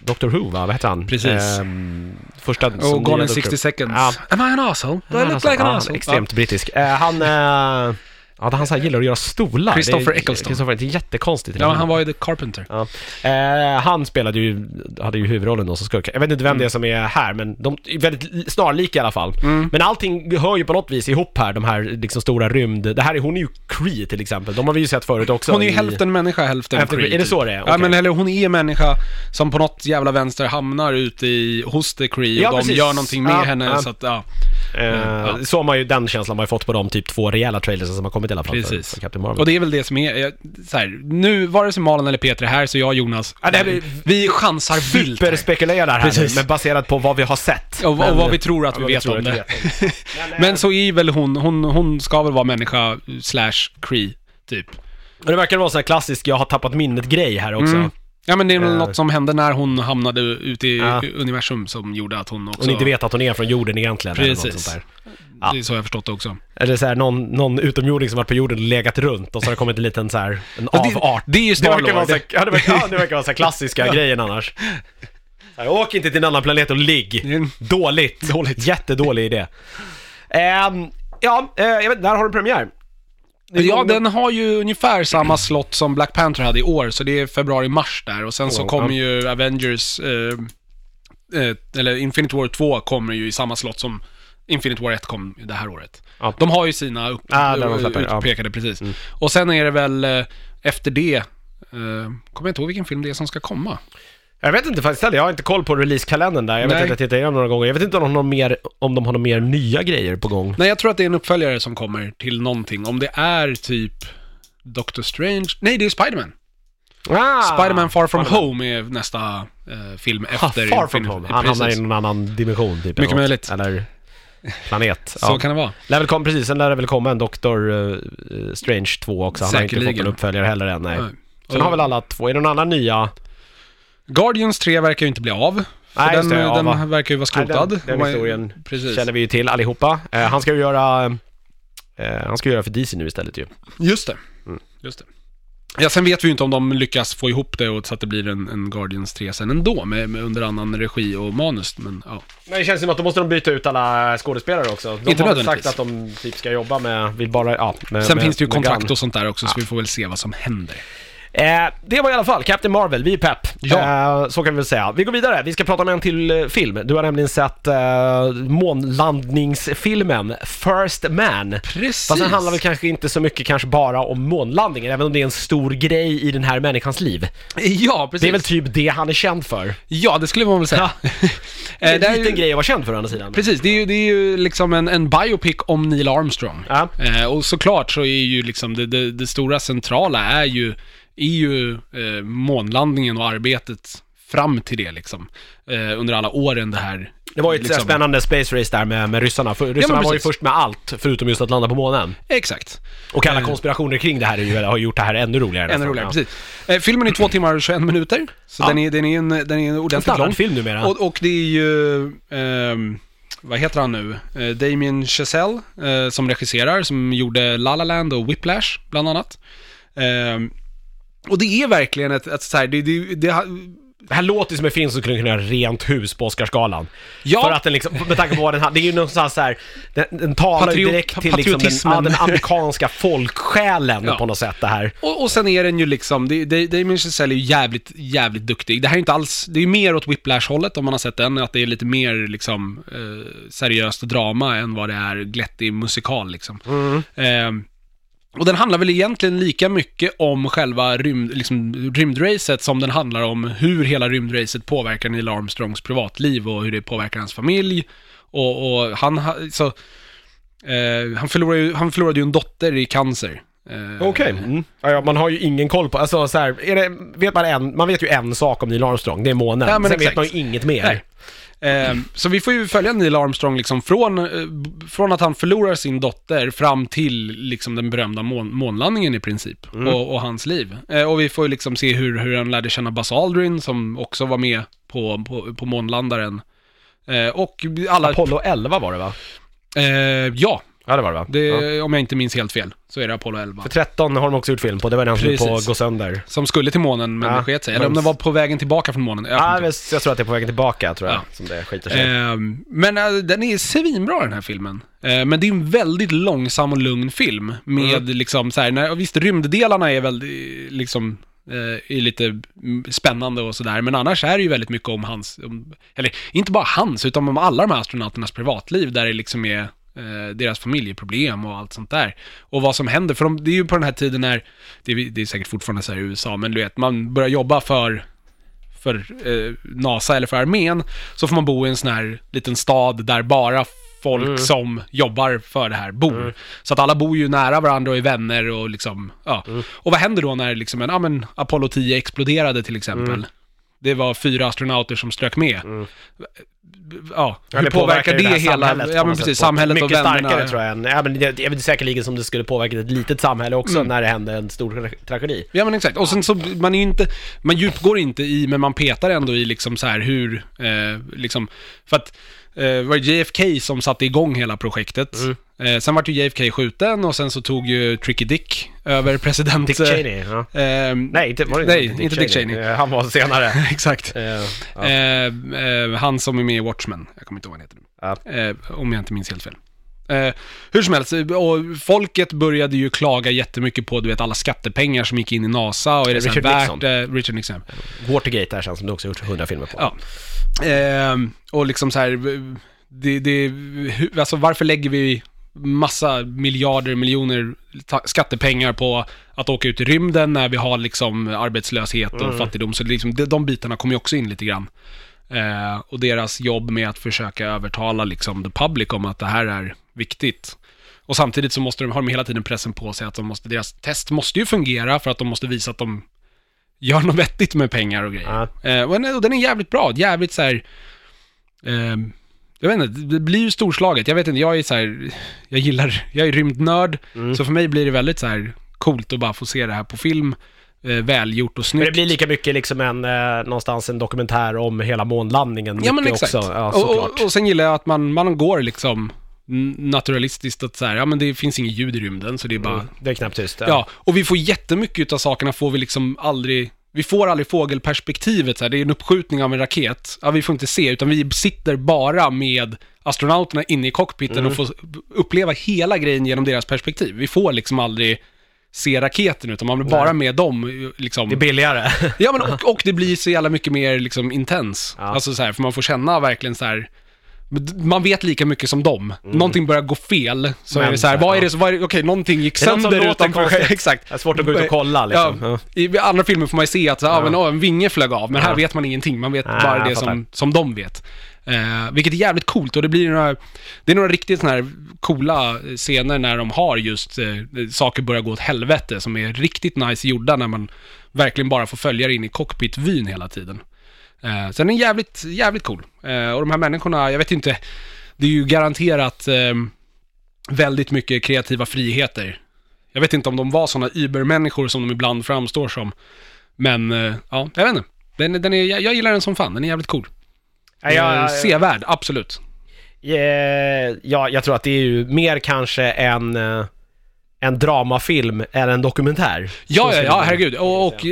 Dr Who va? Vad hette han? Precis. Ehm, första som Och Gone nya in Dr. 60 seconds. Ja. Am I an asshole? Do I look like an asshole? Extremt brittisk. Eh, han, eh, ja, han så här gillar att göra stolar. Christopher Det är- Eccleston. Christopher, det är jättekonstigt. Ja, han var ju The Carpenter. Ja. Eh, han spelade ju, hade ju huvudrollen då som skurk. Jag vet inte vem det är som är här, men de är väldigt li- snarlika i alla fall. Mm. Men allting hör ju på något vis ihop här, de här liksom stora rymd... Det här är, hon är ju Cree till exempel. De har vi ju sett förut också. Hon är ju i- hälften människa, hälften Hälften- Kree, är det typ. så det är? Ja, Okej. men eller hon är människa som på något jävla vänster hamnar ute i, hos The Kree Ja, och de precis. gör någonting med Ja, henne ja. så att, ja. Eh, Ja. Så har man ju den känslan man har fått på de typ två rejäla trailers som har kommit i alla fall för, Precis. för Captain Marvel. Och det är väl det som är, jag, så här, nu, vare sig Malin eller Peter är här, så jag och Jonas, Ja, det blir- vi chansar vilt. Superspekulerar här nu, Precis. men baserat på vad vi har sett. Och, men, och vad vi tror att vi vet tror om vi det. vet. Men, eh, Men så är väl hon, hon, hon ska väl vara människa slash Cree, typ. Och det verkar vara sån här klassisk, jag har tappat minnet-grej här också. Mm. Ja men det är väl Eh. något som hände när hon hamnade ute i Ja. universum som gjorde att hon också... Hon inte vet att hon är från jorden egentligen. Eller något Precis. sånt där. Ja. Det är så jag har förstått det också. Eller så här, någon, någon utomjording som varit på jorden och legat runt och så har det kommit en liten så här, en Ja, det- avart. det är ju det verkar vara Star-Lord. så här, ja, det verkar, ja, det verkar vara så här klassiska grejen annars. Så här, åk inte till en annan planet och ligg. Dåligt. Dåligt. Jättedålig idé. Ehm, ja, eh, jag vet, där har du premiär. Ja, den har ju ungefär samma slott som Black Panther hade i år, så det är februari-mars där. Och sen så Ja. kommer ju Avengers, eh, eh, eller Infinity War 2 kommer ju i samma slott som Infinity War 1 kom det här året. Ja. De har ju sina upp, Ah, släpper, ja. utpekade, precis. Och sen är det väl eh, efter det, eh, kommer jag inte ihåg vilken film det är som ska komma. Jag vet inte faktiskt heller, jag har inte koll på releasekalendern där. Jag vet Nej. inte, jag tittade igenom några gånger. Jag vet inte om de, har någon mer, om de har några mer nya grejer på gång. Nej, jag tror att det är en uppföljare som kommer till någonting. Om det är typ Doctor Strange, nej det är Spiderman. Ah, Spiderman Far From Spider-Man. Home är nästa eh, film Ah, efter far from home. Han hamnar i någon annan dimension typ. Mycket möjligt. Eller planet. Så Ja. kan det vara. Lär väl komma, precis, sen lär det väl komma en Doctor eh, Strange 2 också. Han har inte fått Säkerligen. en uppföljare heller än, nej. Nej. Sen har väl alla två, är det någon annan nya? Guardians 3 verkar ju inte bli av. För Nej, den, det, ja, den va? verkar ju vara skrotad. Nej, den, den historien Precis. känner vi ju till allihopa. Eh, han ska ju göra... Eh, han ska göra för DC nu istället ju. Just det. Mm. Just det. Ja, sen vet vi ju inte om de lyckas få ihop det och så att det blir en, en Guardians 3 sen ändå, med, med under annan regi och manus, men ja. Men det känns som att då måste de byta ut alla skådespelare också. De Inte har sagt att de typ ska jobba med, vill bara, ja, med, Sen med, finns det ju kontrakt och sånt där också, så vi får väl se vad som händer. Eh, det var i alla fall Captain Marvel, vi är pepp. Ja. Eh, så kan vi väl säga. Vi går vidare, vi ska prata om en till eh, film. Du har nämligen sett eh, månlandningsfilmen First Man. Precis. Fast den handlar väl kanske inte så mycket kanske bara om månlandningen, även om det är en stor grej i den här människans liv. Ja, precis. Det är väl typ det han är känd för. Ja, det skulle man väl säga. Det är Eh, en det är liten ju- grej att vara känd för å andra sidan. Precis, det är ju, det är ju liksom en, en biopic om Neil Armstrong. Ja. Eh, och såklart så är ju liksom det, det, det stora centrala är ju, är ju eh, månlandningen och arbetet fram till det liksom. Eh, under alla åren det här. Det var ju ett liksom, spännande space race där med, med ryssarna. För, ryssarna var ju först med allt, förutom just att landa på månen. Exakt. Och alla Eh. konspirationer kring det här är ju, har gjort det här ännu roligare. Ännu roligare, Ja. precis. Eh, filmen är två timmar och 21 minuter. Så Ja. den, är, den, är en, den är en En ordentligt lång. standardfilm numera. Och, och det är ju, ehm, vad heter han nu? Eh, Damien Chazelle eh, som regisserar, som gjorde La La Land och Whiplash, bland annat. Och det är verkligen ett, ett så här, det, det, det, Det här låter ju som en film som skulle kunna göra rent hus på Oscarsgalan. Ja. För att den liksom, med tanke på vad den har, det är ju någonstans så här, den, den talar ju Patriot- direkt till liksom den, ja, den amerikanska folksjälen Ja. på något sätt det här. och, och sen är den ju liksom, Damien Chazelle är ju jävligt, jävligt duktig. Det här är inte alls, det är mer åt Whiplash-hållet om man har sett den, att det är lite mer liksom eh, seriöst drama än vad det är glättig musikal liksom. Ehm, och den handlar väl egentligen lika mycket om själva rymd, liksom, rymdracet som den handlar om hur hela rymdracet påverkar Neil Armstrongs privatliv och hur det påverkar hans familj. Och, och han, ha- så, eh, han, förlorade ju, han förlorade ju en dotter i cancer Eh, Okej. Mm. Ja, man har ju ingen koll på, alltså så här, är det, vet man en, man vet ju en sak om Neil Armstrong, det är månen. Ja, Sen vet exakt. man ju inget mer. Nej. Eh, så vi får ju följa Neil Armstrong liksom från, eh, från att han förlorar sin dotter fram till liksom den berömda mån, månlandningen i princip. Mm. Och, och hans liv. Eh, och vi får ju liksom se hur, hur han lärde känna Buzz Aldrin som också var med på, på, på månlandaren. Eh, och alla... Apollo 11 var det va? Eh, ja, Ja det var det va? det, Ja. om jag inte minns helt fel så är det Apollo 11. För 13 har de också gjort film på, det var den som höll på att Precis. gå sönder. Som skulle till månen men Ja, det sket sig. Eller om det var på vägen tillbaka från månen. Jag Ja, inte jag, tror att det är på vägen tillbaka, tror jag, Ja. som det skiter sig. Ehm, men äh, den är svinbra den här filmen. Eh, men det är en väldigt långsam och lugn film. Med Mm. liksom så här, när, visst rymddelarna är väldigt, liksom, eh, är lite spännande och sådär. Men annars är det ju väldigt mycket om hans, om, eller inte bara hans, utan om alla de här astronauternas privatliv. Där det liksom är eh, deras familjeproblem och allt sånt där. Och vad som händer, för de, det är ju på den här tiden när, det är, det är säkert fortfarande så här i USA, men du vet, man börjar jobba för för eh, NASA eller för armén, så får man bo i en sån här liten stad där bara folk Mm. som jobbar för det här bor. Så att alla bor ju nära varandra och är vänner och liksom, ja. Mm. Och vad händer då när liksom en, ja men Apollo 10 exploderade till exempel? Mm. Det var fyra astronauter som strök med. Ja, Ja, hur det påverkar det, här hela, samhället ja men precis, samhället och Mycket vännerna. starkare tror jag än, ja, men det, det är väl säkerligen som det skulle påverka ett litet samhälle också Mm. när det hände en stor tra- tragedi. Ja men exakt, och sen så, man är ju inte, man djupgår inte i, men man petar ändå i liksom så här hur, eh, liksom, för att eh, var det JFK som satte igång hela projektet. Mm. Eh, sen vart ju JFK skjuten och sen så tog ju Tricky Dick över president... Dick Cheney, ja. Eh, Nej, inte, var det Nej, inte Dick Cheney. Eh, Han var senare. exakt. Eh, ja. Eh, eh, han som är med i Watchmen, jag kommer inte ihåg vad han heter nu. Ja. Eh, om jag inte minns helt fel. Eh, hur som helst, och folket började ju klaga jättemycket på du vet, alla skattepengar som gick in i NASA och är det så Richard värt... Nixon. Eh, Richard Nixon. Watergate där känns som du också gjort 100 filmer på. Ja. Ehm, och liksom så här, det, det, alltså varför lägger vi massa miljarder, miljoner skattepengar på att åka ut i rymden när vi har liksom arbetslöshet och Mm. fattigdom? Så liksom, de, de bitarna kommer ju också in lite grann. Eh, och deras jobb med att försöka övertala liksom the public om att det här är viktigt. Och samtidigt så måste de, har de hela tiden pressen på sig att de måste, deras test måste ju fungera för att de måste visa att de gör något vettigt med pengar och grejer. Ja. Eh, och den, är- jävligt bra, jävligt så här. Eh, jag vet inte, det blir ju storslaget. Jag vet inte, jag är så här, jag gillar, jag är rymdnörd, Mm. så för mig blir det väldigt så här coolt att bara få se det här på film. Eh, välgjort och Men snyggt. det blir lika mycket liksom en, eh, någonstans en dokumentär om hela månlandningen. Ja men exakt. Också. Ja, och, och, och sen gillar jag att man, man går liksom naturalistiskt att så här, ja men det finns inget ljud i rymden så det är bara, Mm, det är knappt tyst. ja. Och vi får jättemycket av sakerna får vi liksom aldrig, vi får aldrig fågelperspektivet så här, det är en uppskjutning av en raket, ja vi får inte se, utan vi sitter bara med astronauterna inne i cockpiten Mm. och får uppleva hela grejen genom deras perspektiv. Vi får liksom aldrig se raketen utan man blir bara med dem liksom. Det är billigare. Ja, men och, och det blir så jävla mycket mer liksom intens. Ja. Alltså så här, för man får känna verkligen så här. Man vet lika mycket som dem. Någonting börjar gå fel, så Men är det så här, så här, vad är ja. det, så- vad är det okej, någonting gick som sönder utanför, exakt. Det är svårt att gå ut och kolla liksom. Ja, I andra filmer får man ju se att så, ja. Ja. men, en vinge flög av, men här Ja. vet man ingenting. Man vet Nej, bara det som, som de vet. Eh, vilket är jävligt coolt och det blir några, det är några riktigt sådana här coola scener när de har just eh, saker börjar gå åt helvete som är riktigt nice gjorda när man verkligen bara får följa det in i cockpitvyn hela tiden. Eh, så den är jävligt, jävligt cool. Eh, och de här människorna, jag vet inte, det är ju garanterat eh, väldigt mycket kreativa friheter. Jag vet inte om de var sådana übermänniskor som de ibland framstår som. Men, eh, ja, jag vet inte. Den, den är, jag, jag gillar den som fan, den är jävligt cool. Ja, jag, Eh, Sevärd, absolut. Ja, jag tror att det är ju mer kanske en, en dramafilm än en dokumentär. Ja, ja, ja, herregud. Och, och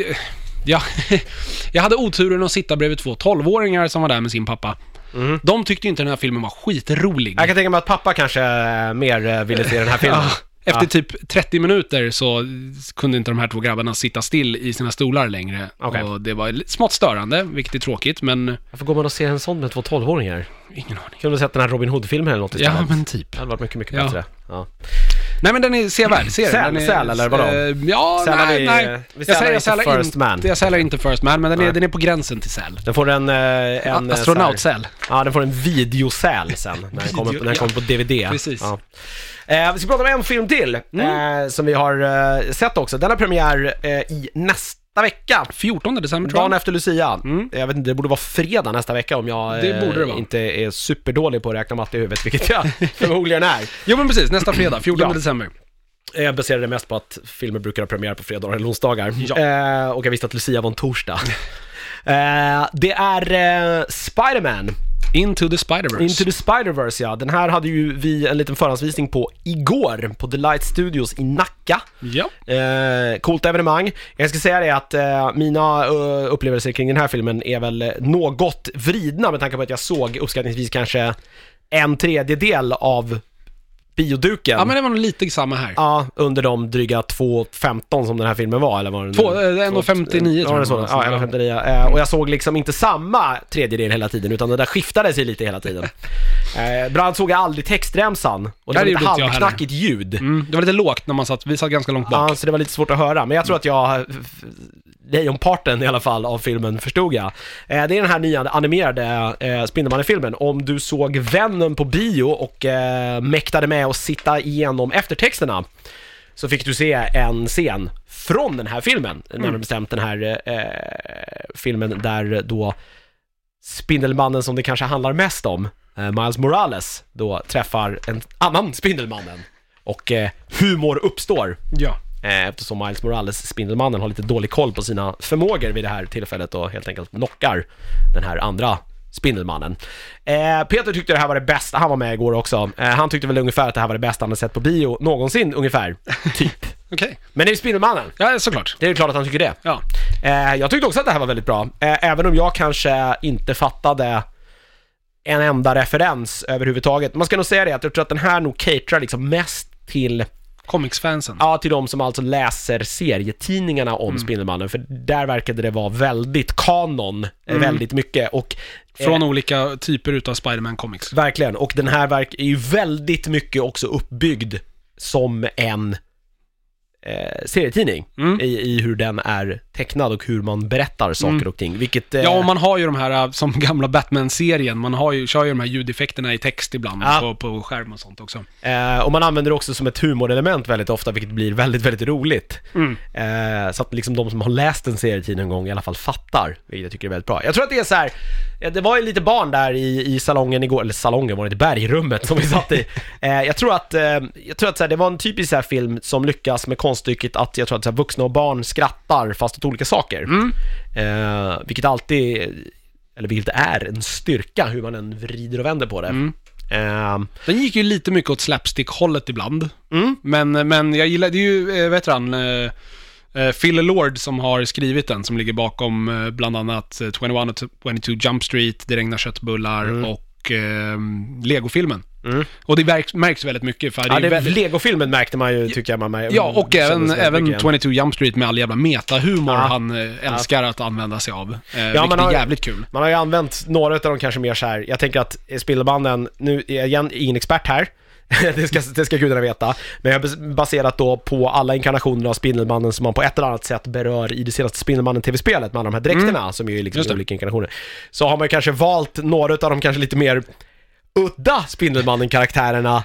eh, ja, jag hade oturen att sitta bredvid två 12-åringar som var där med sin pappa. Mhm. De tyckte inte den här filmen var skitrolig. Jag kan tänka mig att pappa kanske eh, mer eh, ville se den här filmen. Ja, efter typ 30 minuter så kunde inte de här två grabbarna sitta still i sina stolar längre. Okej. Och det var smått störande, vilket är tråkigt, men Varför går man och ser en sån med två 12-åringar? ingen aning. Kunde du sett den här Robin Hood-filmen eller något istället? Ja, men typ. Det hade varit mycket, mycket Ja. bättre. Ja. Nej men den är sevärd, ser Säl- den säl, eller vadå? Eh, ja, Sälar nej, vi- nej. vi Jag sälar inte First Man. jag sälar inte First Man, men den är, Nej. den är på gränsen till säl. Den får en... eh, en eh, Astronautsäl. här- Ja, den får en videosäl sen när den kommer, Video- när den kommer på DVD. Precis. Ja. Eh, vi ska prata om en film till, Mm. eh, som vi har eh, sett också. Den har premiär eh, i nästa vecka. 14 december tror Dagen jag. efter Lucia. Mm. Jag vet inte, det borde vara fredag nästa vecka om jag Det eh, borde det vara. inte är superdålig på att räkna matte i huvudet, vilket jag förmodligen är. Jo men precis, nästa fredag, 14 Ja. december. Jag baserar det mest på att filmer brukar ha premiär på fredagar eller onsdagar. Ja. Eh, och jag visste att Lucia var en torsdag. eh, det är eh, Spider-Man, Into the Spider-Verse. Into the Spider-Verse ja. Den här hade ju vi en liten förhandsvisning på igår på The Light Studios i Nacka. Ja. Eh, coolt evenemang. Jag ska säga det att eh, mina eh, upplevelser kring den här filmen är väl något vridna med tanke på att jag såg uppskattningsvis kanske en tredjedel av bioduken. ja men det var nog lite samma här. Ja, under de dryga 2.15 som den här filmen var, eller var? Två, eh, 1,59 Ja, tror det jag så. det var. Ja, 1,59. Eh, och jag såg liksom inte samma tredjedel hela tiden, utan det där skiftade sig lite hela tiden. Eh, Brand såg jag aldrig textremsan, och det Nej, var det lite halvknackigt ljud. Mm, det var lite lågt när man satt, vi satt ganska långt bak. Ja, så det var lite svårt att höra, men jag tror att jag, f- lejonparten i alla fall av filmen förstod jag. Eh, det är den här nya animerade eh, Spindelmannen-filmen. Om du såg Venom på bio och eh, mäktade med att sitta igenom eftertexterna så fick du se en scen från den här filmen, närmare bestämt den här eh, filmen där då Spindelmannen som det kanske handlar mest om, eh, Miles Morales, då träffar en annan Spindelmannen och eh, humor uppstår. Ja. Eh, Eftersom Miles Morales, Spindelmannen, har lite dålig koll på sina förmågor vid det här tillfället och helt enkelt knockar den här andra Spindelmannen. Eh, Peter tyckte det här var det bästa, han var med igår också. Eh, han tyckte väl ungefär att det här var det bästa han hade sett på bio någonsin, ungefär. Typ. Okej. Men det är ju Spindelmannen. Ja, såklart. Det är ju klart att han tycker det. Ja. Eh, jag tyckte också att det här var väldigt bra, eh, även om jag kanske inte fattade en enda referens överhuvudtaget. Man ska nog säga det, att jag tror att den här nog caterar liksom mest till Comics-fansen. Ja, till de som alltså läser serietidningarna om Spindelmannen, för där verkade det vara väldigt kanon, eh, väldigt mycket och Från eh, olika typer utav Spider-Man Comics. Verkligen, och den här verk är ju väldigt mycket också uppbyggd som en eh, serietidning Mm. i, i hur den är tecknad och hur man berättar saker Mm. och ting, vilket... Eh, Ja, och man har ju de här, äh, som gamla Batman-serien, man har ju, kör ju de här ljudeffekterna i text ibland Ja. på, på skärm och sånt också. Eh, och man använder det också som ett humorelement väldigt ofta, vilket blir väldigt, väldigt roligt. Mm. Eh, så att liksom de som har läst en serietidning en gång i alla fall fattar, vilket jag tycker är väldigt bra. Jag tror att det är så här, eh, det var ju lite barn där i, i salongen igår, eller salongen var det inte, bergrummet som vi satt i. Eh, jag tror att, eh, jag tror att så här, det var en typisk så här film som lyckas med konststycket att jag tror att så här, vuxna och barn skrattar fast åt olika saker. Mm. Eh, vilket alltid, eller vilket är en styrka hur man än vrider och vänder på det. Mm. Eh, Den gick ju lite mycket åt slapstick-hållet ibland. mm. Men, men jag gillar, det är ju, eh, vet du han, eh, eh, Phil Lord som har skrivit den, som ligger bakom bland annat eh, 21 och 22 Jump Street, Det regnar köttbullar och eh, Lego-filmen. Mm. Och det märks, märks väldigt mycket, för det Ja, är det, väldigt... Lego-filmen märkte man ju, tycker jag man märkte. Ja, och även, även mycket. 22 Jump Street med all jävla metahumor Ja. han eh, älskar att använda sig av. Eh, Ja, man är har- jävligt kul. Man har ju använt några av dem kanske mer så här. jag tänker att Spindelmannen, nu är jag igen ingen expert här, det, ska, det ska gudarna veta, men jag har bas- baserat då på alla inkarnationer av Spindelmannen som man på ett eller annat sätt berör i det senaste Spindelmannen-tv-spelet med alla de här dräkterna som ju är liksom Mm. Olika inkarnationer. Så har man kanske valt några av de kanske lite mer udda Spindelmannen-karaktärerna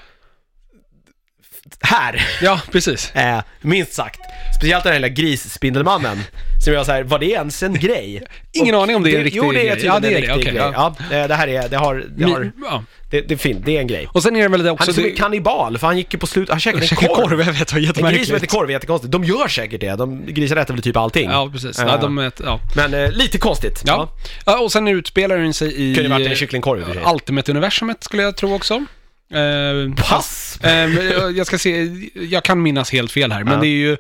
här. Ja, precis. Eh, minst sagt. Speciellt den här lilla grisspindelmannen. Som jag säger, var det ens en grej? Ingen aning om det är en riktig Jo, det är grej. tydligen Ja, det är en det, riktig okej, grej. Ja. eh, det här är, det har, det har, Mi- ja. det, det, fin, det är en grej. Och sen är det väl det också... Han är som det- en kannibal, för han gick ju på slut, han käkade en Käka korv. korv, jag vet, det var En gris som jättemärkligt. heter korv är jättekonstigt. De gör säkert det, de, grisar äter väl typ allting. Ja, precis. Ja. Ja, de är, ja. Men eh, lite konstigt. Ja. ja, och sen utspelar den sig i... Kunde varit en kycklingkorv i och för sig. Ultimate-universumet skulle jag tro också. Eh, Pass! eh, men jag ska se, jag kan minnas helt fel här, men Ja. det är ju...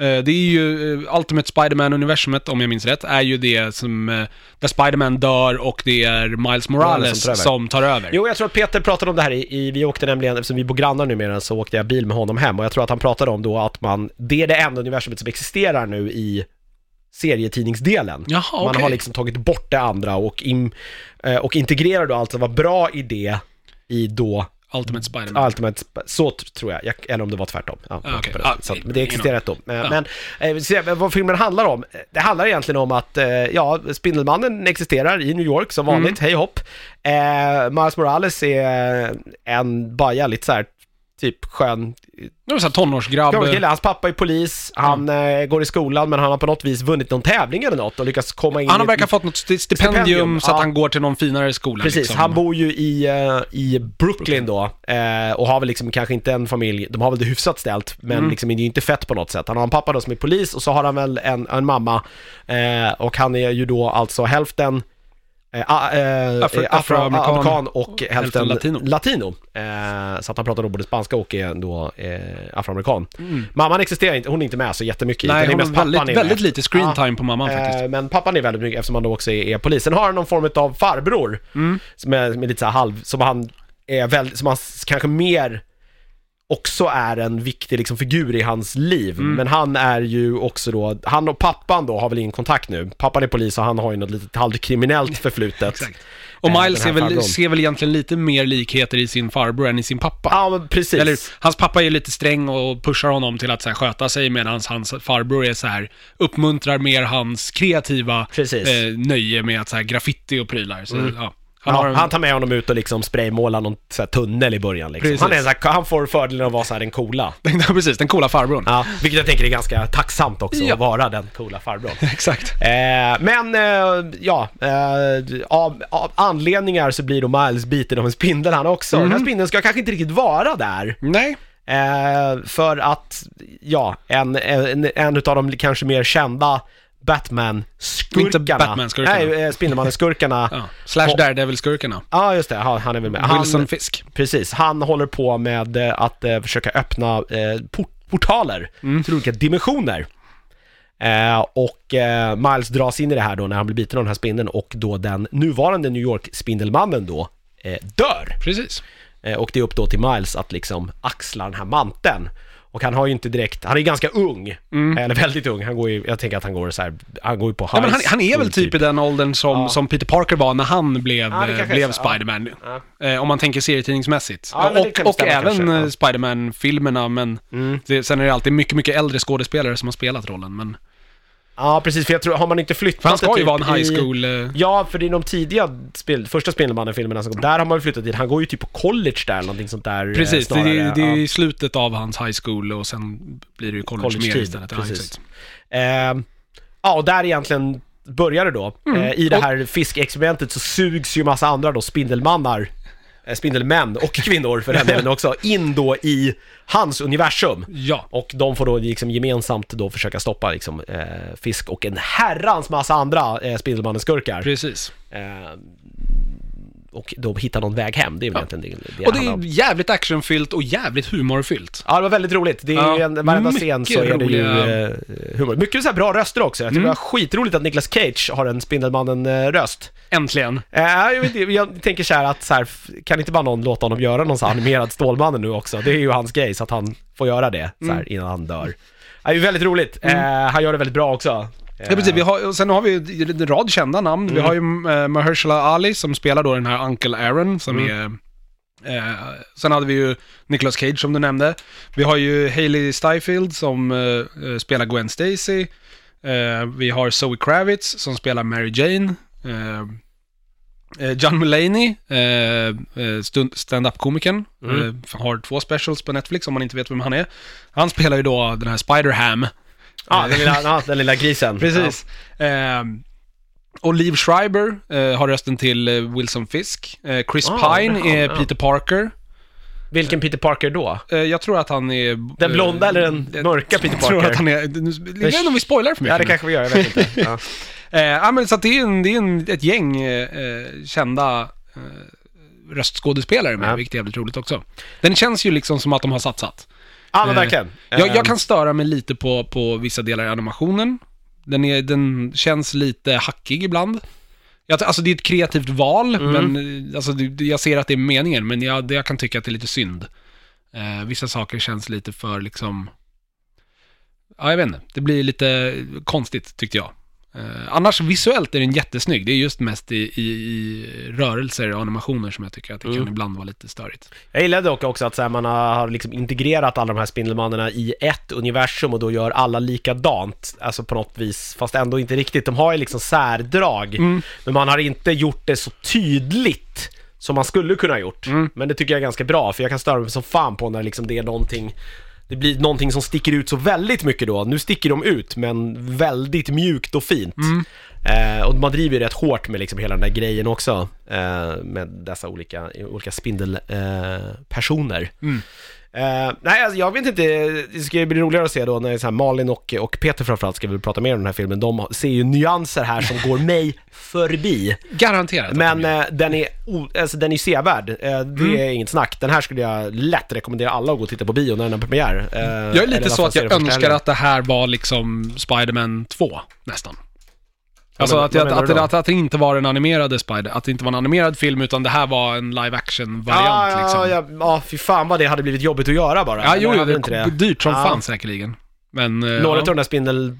eh, Det är ju eh, Ultimate Spider-Man-universumet, om jag minns rätt, är ju det som... eh, Där Spider-Man dör och det är Miles Morales som tar över. som tar över. Jo, jag tror att Peter pratade om det här i, i vi åkte nämligen, eftersom vi bor grannar numera, så åkte jag bil med honom hem och jag tror att han pratade om då att man, det är det enda universumet som existerar nu i serietidningsdelen. Jaha, Man okej. har liksom tagit bort det andra och, in, och integrerar då alltså vad bra idé i då Ultimate Spider-Man. Ultimate, så tror jag. jag, eller om det var tvärtom. Ja, Ah, det. Ah, så, att- men det existerar rätt då. Men, Ja. men eh, vi ser vad filmen handlar om. Det handlar egentligen om att, eh, ja, Spindelmannen existerar i New York som vanligt, Mm. hej hopp. Eh, Miles Morales är en, bara jävligt så här, typ skön Det var tonårsgrabb. gammal kille. Hans pappa är polis, han eh, går i skolan men han har på något vis vunnit någon tävling eller något och lyckats komma in Han har verkar ha fått något sti- stipendium, Stipendium, så att ja. han går till någon finare skola. Precis, liksom. han bor ju i, eh, i Brooklyn då eh, och har väl liksom kanske inte en familj, de har väl det hyfsat ställt men Mm. liksom det är ju inte fett på något sätt. Han har en pappa då som är polis och så har han väl en, en mamma och han är ju då alltså hälften afroamerikan. afroamerikan och hälften, hälften latino. latino. Eh, så att han pratar då både spanska och är då eh, afroamerikan. Mm. Mamman existerar inte, hon är inte med så jättemycket. Nej, hon har väldigt, väldigt lite screen Ja. time på mamman faktiskt. Eh, Men pappan är väldigt mycket eftersom han då också är, polis. Sen har han någon form av farbror Mm. som är, lite så halv, som han är väldigt, som han kanske mer också är en viktig liksom figur i hans liv. Mm. Men han är ju också då, han och pappan då har väl ingen kontakt nu. Pappan är polis och han har ju något litet halvkriminellt förflutet. Exakt. Och Eh, Miles ser väl, ser väl egentligen lite mer likheter i sin farbror än i sin pappa. Ja men precis. Eller hans pappa är lite sträng och pushar honom till att så här, sköta sig medan hans farbror är så här uppmuntrar mer hans kreativa eh, nöje med att så här, graffiti och prylar. Så, ja, Han, har en, han tar med honom ut och liksom spraymålar någon så tunnel i början liksom. Han, är så här, han får fördelen att vara så här den coola. precis, den coola farbrorn. Ja, vilket jag tänker är ganska tacksamt också, Ja. att vara den coola farbrorn. Exakt. Eh, men, eh, ja, eh, av, av anledningar så blir då Miles biten av en spindel han också. Den här Mm. spindeln ska kanske inte riktigt vara där. Nej, Eh, för att, ja, en, en, en av de kanske mer kända Batman-skurkarna. Batman-skurkarna. Nej, eh, Spindelmannen-skurkarna. Ja. ja. Slash Daredevil-skurkarna. just det, han, han är väl med. Han, Wilson Fisk. Precis, han håller på med eh, att eh, försöka öppna eh, port portaler Mm. till olika dimensioner. Eh, och eh, Miles dras in i det här då när han blir biten av den här spindeln och då den nuvarande New York-spindelmannen då eh, dör. Precis. Eh, och det är upp då till Miles att liksom axla den här manteln. Och han har ju inte direkt, han är ganska ung, eller väldigt ung, han går ju, jag tänker att han går så här, han går ju på high Mm. Ja, men han, han är väl typ i den åldern som, Ja. som Peter Parker var när han blev, Ja, blev. Spiderman. Eh, om man tänker serietidningsmässigt. Och och även eh. Spiderman-filmerna, men Mm. det, sen är det alltid mycket, mycket äldre skådespelare som har spelat rollen. Men, Ja, precis, för jag tror, har man inte flyttat för han ska det ju typ vara en high i- school... Eh, Ja, för i de tidiga spel, första Spindelmannen-filmerna där har man ju flyttat dit, han går ju typ på college där eller någonting sånt där eh, precis, det, det, det är ja. i slutet av hans high school och sen blir det ju college, mer College-tid, istället. Ja, precis. exakt. Eh, ja, och där egentligen börjar det då. Mm. Eh, I det här fiskexperimentet så sugs ju massa andra då spindelmannar, spindelmän och kvinnor för den delen också, in då i hans universum. Ja, Och de får då liksom gemensamt då försöka stoppa liksom, eh, Fisk och en herrans massa andra eh, Spindelmannen-skurkar. precis. Eh, och då hitta någon väg hem, det är väl Ja. egentligen det, det Och det är jävligt actionfyllt och jävligt humorfyllt. Ja, det var väldigt roligt. Det är Ja, en, varenda scen så är det ju eh, humor. Mycket så här bra röster också. Jag tycker Mm. det var skitroligt att Nicolas Cage har en Spindelmannen-röst. Äntligen. Eh, jag, vet, jag tänker så här att så här, kan inte bara någon låta honom göra någon så här animerad Stålmannen nu också? Det är ju hans grej, så att han får göra det så här, Mm. innan han dör. Det är ju väldigt roligt. Eh, han gör det väldigt bra också. Ja, precis. Vi har, sen har vi en rad kända namn. Mm. Vi har ju eh, Mahershala Ali som spelar då den här Uncle Aaron som Mm. är... Eh, sen hade vi ju Nicolas Cage som du nämnde. Vi har ju Hailey Steinfeld som eh, eh, spelar Gwen Stacy. Eh, vi har Zoe Kravitz som spelar Mary Jane. Eh, John Mulaney, stand-up-komikern, Mm. har två specials på Netflix om man inte vet vem han är. Han spelar ju då den här Spider-Ham. Ja, den lilla, ja, den lilla grisen. Precis. Ehm, och Liv Schreiber eh, har rösten till eh, Wilson Fisk. Eh, Chris Ah, Pine ja, är ja. Peter Parker. Ja. Vilken Peter Parker då? Jag tror att han är... Den blonda eller den jag mörka Peter tror Parker? att han är... Jag vet inte om vi spoilar för mycket. Ja, det kanske vi gör, jag vet inte. Ja. Ja, men så att det är, en, det är en, ett gäng eh, kända eh, röstskådespelare med, Ja. vilket är jävligt roligt också. Den känns ju liksom som att de har satsat. Ja, men Eh, verkligen. Jag, jag Ehm, kan störa mig lite på, på vissa delar i animationen. Den, är, den känns lite hackig ibland. Jag, alltså det är ett kreativt val, Mm. men eh, alltså, det- jag ser att det är meningen, men jag, det- jag kan tycka att det är lite synd. Eh, vissa saker känns lite för liksom... Ja, jag vet inte. Det blir lite konstigt, tyckte jag. Eh, annars visuellt är den jättesnygg. Det är just mest i, i, i rörelser och animationer som jag tycker att det Mm. kan ibland vara lite störigt. Jag gillade dock också att så här, man har, liksom integrerat alla de här Spindelmannen i ett universum och då gör alla likadant, alltså på något vis, fast ändå inte riktigt. De har ju liksom särdrag, Mm. men man har inte gjort det så tydligt som man skulle kunna ha gjort. Mm. Men det tycker jag är ganska bra, för jag kan störa mig som fan på när liksom det är någonting det blir någonting som sticker ut så väldigt mycket då. Nu sticker de ut, men väldigt mjukt och fint. Mm. Eh, och man driver ju rätt hårt med liksom hela den där grejen också. Eh, med dessa olika, olika spindelpersoner. Eh. Mm. Eh, nej, alltså, jag vet inte, det ska ju bli roligare att se då när så här Malin och, och Peter framförallt ska vi prata mer om den här filmen. De ser ju nyanser här som går mig förbi. Garanterat. Men eh, den är, alltså, den är sevärd, eh, det Mm. är inget snack. Den här skulle jag lätt rekommendera alla att gå och titta på bio när den har premiär. Jag är lite så att jag önskar att det här var liksom Spider-Man 2, nästan. Alltså att, att, att, att, att det inte var den animerade Spider, att det inte var en animerad film utan det här var en live action-variant ja, liksom. ja, ja, fy fan vad det hade blivit jobbigt att göra bara. Ja, jo, jo, det inte är dyrt som Ja. fan säkerligen. Men... eh, Några ja. av de där spindel,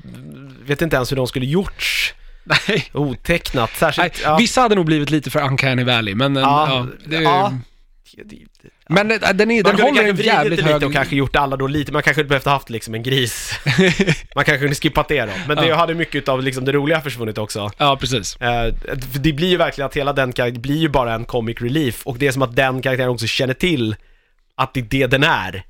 vet inte ens hur de skulle gjorts Nej. otecknat, Nej, särskilt... ja. Vissa hade nog blivit lite för Uncanny Valley, men... eh, Ja, ja, det, ja. Men eh, den, är, Man den kunde håller en jävligt det lite hög... och kanske gjort alla då lite, man kanske inte behövt haft liksom en gris. man kanske kunde skippat det då. Men det Ja. hade mycket av liksom det roliga försvunnit också. Ja, precis. Eh, det blir ju verkligen att hela den karaktären blir ju bara en comic relief och det är som att den karaktären också känner till att det är det den är.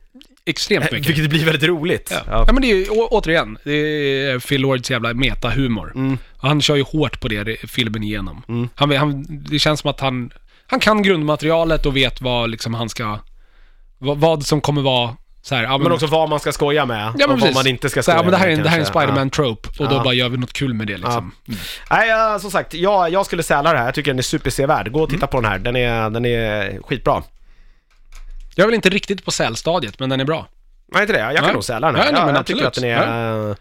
Extremt Eh, mycket. Vilket blir väldigt roligt. Ja. ja, men det är ju å- återigen, det är Phil Lords jävla meta-humor. Mm. Han kör ju hårt på det filmen igenom. Mm. Han, han, det känns som att han, han kan grundmaterialet och vet vad liksom han ska, vad, vad som kommer vara så här, ja, Men också vad man ska skoja med ja, men och vad precis. man inte ska så här, skoja ja, men det här är med en, det här är en. Spiderman-trope och Ja. då bara gör vi något kul med det liksom. Mm. Nej, ja, som sagt, jag, jag skulle säla det här. Jag tycker den är supersevärd. Gå och Mm. titta på den här. Den är, den är skitbra. Jag är väl inte riktigt på sälstadiet, men den är bra. Nej, inte det. Jag kan Nej. nog säla den här. Nej, nej, men jag tycker att den absolut. är...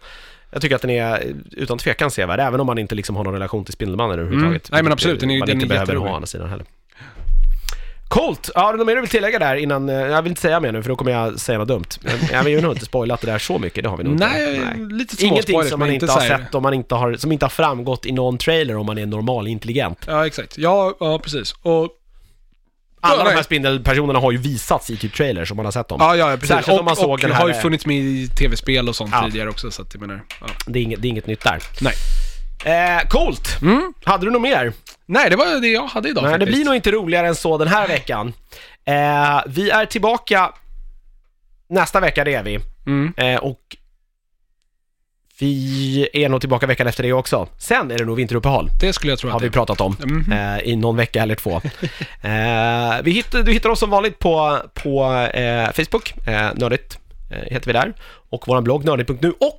Jag tycker att den är utan tvekan sevärd, även om man inte liksom har någon relation till Spindelmannen överhuvudtaget. Mm. Nej, men absolut. Den är man den inte är behöver jätterolig. ha å andra sidan heller. Coolt! Ja, har du något mer du vill tillägga där innan... eh, Jag vill inte säga mer nu för då kommer jag säga något dumt. Men jag vill ju nog inte spoilat det där så mycket, det har vi nog Nej, inte. lite små Ingenting spoilers, som man inte inte har sett, om man inte har, som inte har framgått i någon trailer om man är normal intelligent. Ja, exakt. Ja, ja precis. Och... Alla de här nej. spindelpersonerna har ju visats i typ trailers om man har sett dem. Ja, ja, precis. Särskilt om man och, såg och den här- har ju funnits med i tv-spel och sånt Ja. tidigare också, så att jag menar... Ja. Det, är inget, det är inget nytt där. Nej. Eh, coolt! Mm. Hade du något mer? Nej, det var det jag hade idag Nej, det faktiskt. blir nog inte roligare än så den här veckan. Eh, vi är tillbaka nästa vecka, det är vi. Mm. Eh, och vi är nog tillbaka veckan efter det också. Sen är det nog vinteruppehåll, Det skulle jag tro har att vi det pratat om. Mhm. Eh, I någon vecka eller två. eh, vi hittar, du hittar oss som vanligt på, på eh, Facebook, eh, Nördigt eh, heter vi där. Och vår blogg, nördigt.nu. Och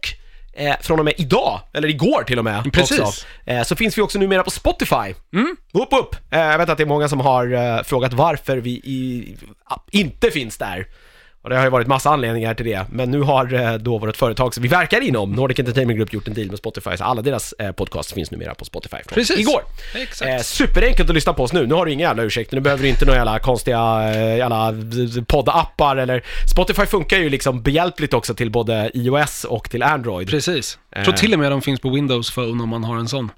eh, från och med idag, eller igår till och med, Precis. också, eh, så finns vi också numera på Spotify. Mm. Upp, upp! Eh, jag vet att det är många som har eh, frågat varför vi i, inte finns där. Och det har ju varit massa anledningar till det, men nu har eh, då vårt företag som vi verkar inom, Nordic Entertainment Group, gjort en deal med Spotify, så alla deras eh, podcasts finns numera på Spotify från Precis. igår. Exakt. Eh, superenkelt att lyssna på oss nu, nu har du inga jävla ursäkter, nu behöver du inte några jävla konstiga eh, jävla poddappar eller... Spotify funkar ju liksom behjälpligt också till både iOS och till Android. Precis. Jag tror till och med de finns på Windows Phone om man har en sån.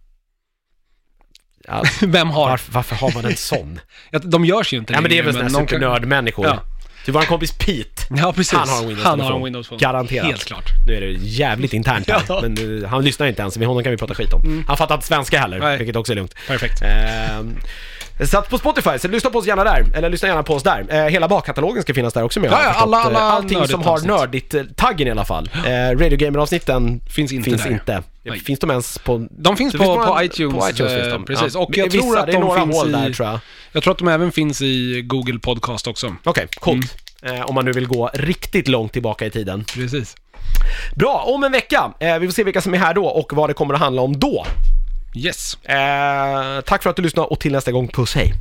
Ja, Vem har? varför, varför har man en sån? De görs ju inte Ja men det är längre, väl kan- supernördmänniskor. Ja. Du, våran kompis Pete, Ja, precis. Han har en Windows Han har en Windows Phone. Garanterat. Helt klart. nu är det jävligt internt här, Ja. men eh, han lyssnar inte ens, men honom kan vi prata skit om. Han fattar inte svenska heller, Nej. vilket också är lugnt. Perfekt. Ehm, så att på Spotify, så lyssna på oss gärna där, eller lyssna gärna på oss där. Eh, hela bakkatalogen ska finnas där också med Ja, ja, alla- alla Eh, Allting som har nördigt-taggen i alla fall. Eh, Radio Gamer-avsnitten Finns inte finns där. inte. Nej. Finns de ens på... De finns på, några- på iTunes. På iTunes finns eh, de. Precis. Ja. Och jag Vissa, tror att de några finns i... där tror jag. Jag tror att de även finns i Google Podcast också. Okej, coolt. Eh, Eh, om man nu vill gå riktigt långt tillbaka i tiden. Precis. Bra, om en vecka. Eh, vi får se vilka som är här då och vad det kommer att handla om då. Yes. Eh, tack för att du lyssnade och till nästa gång, puss hej.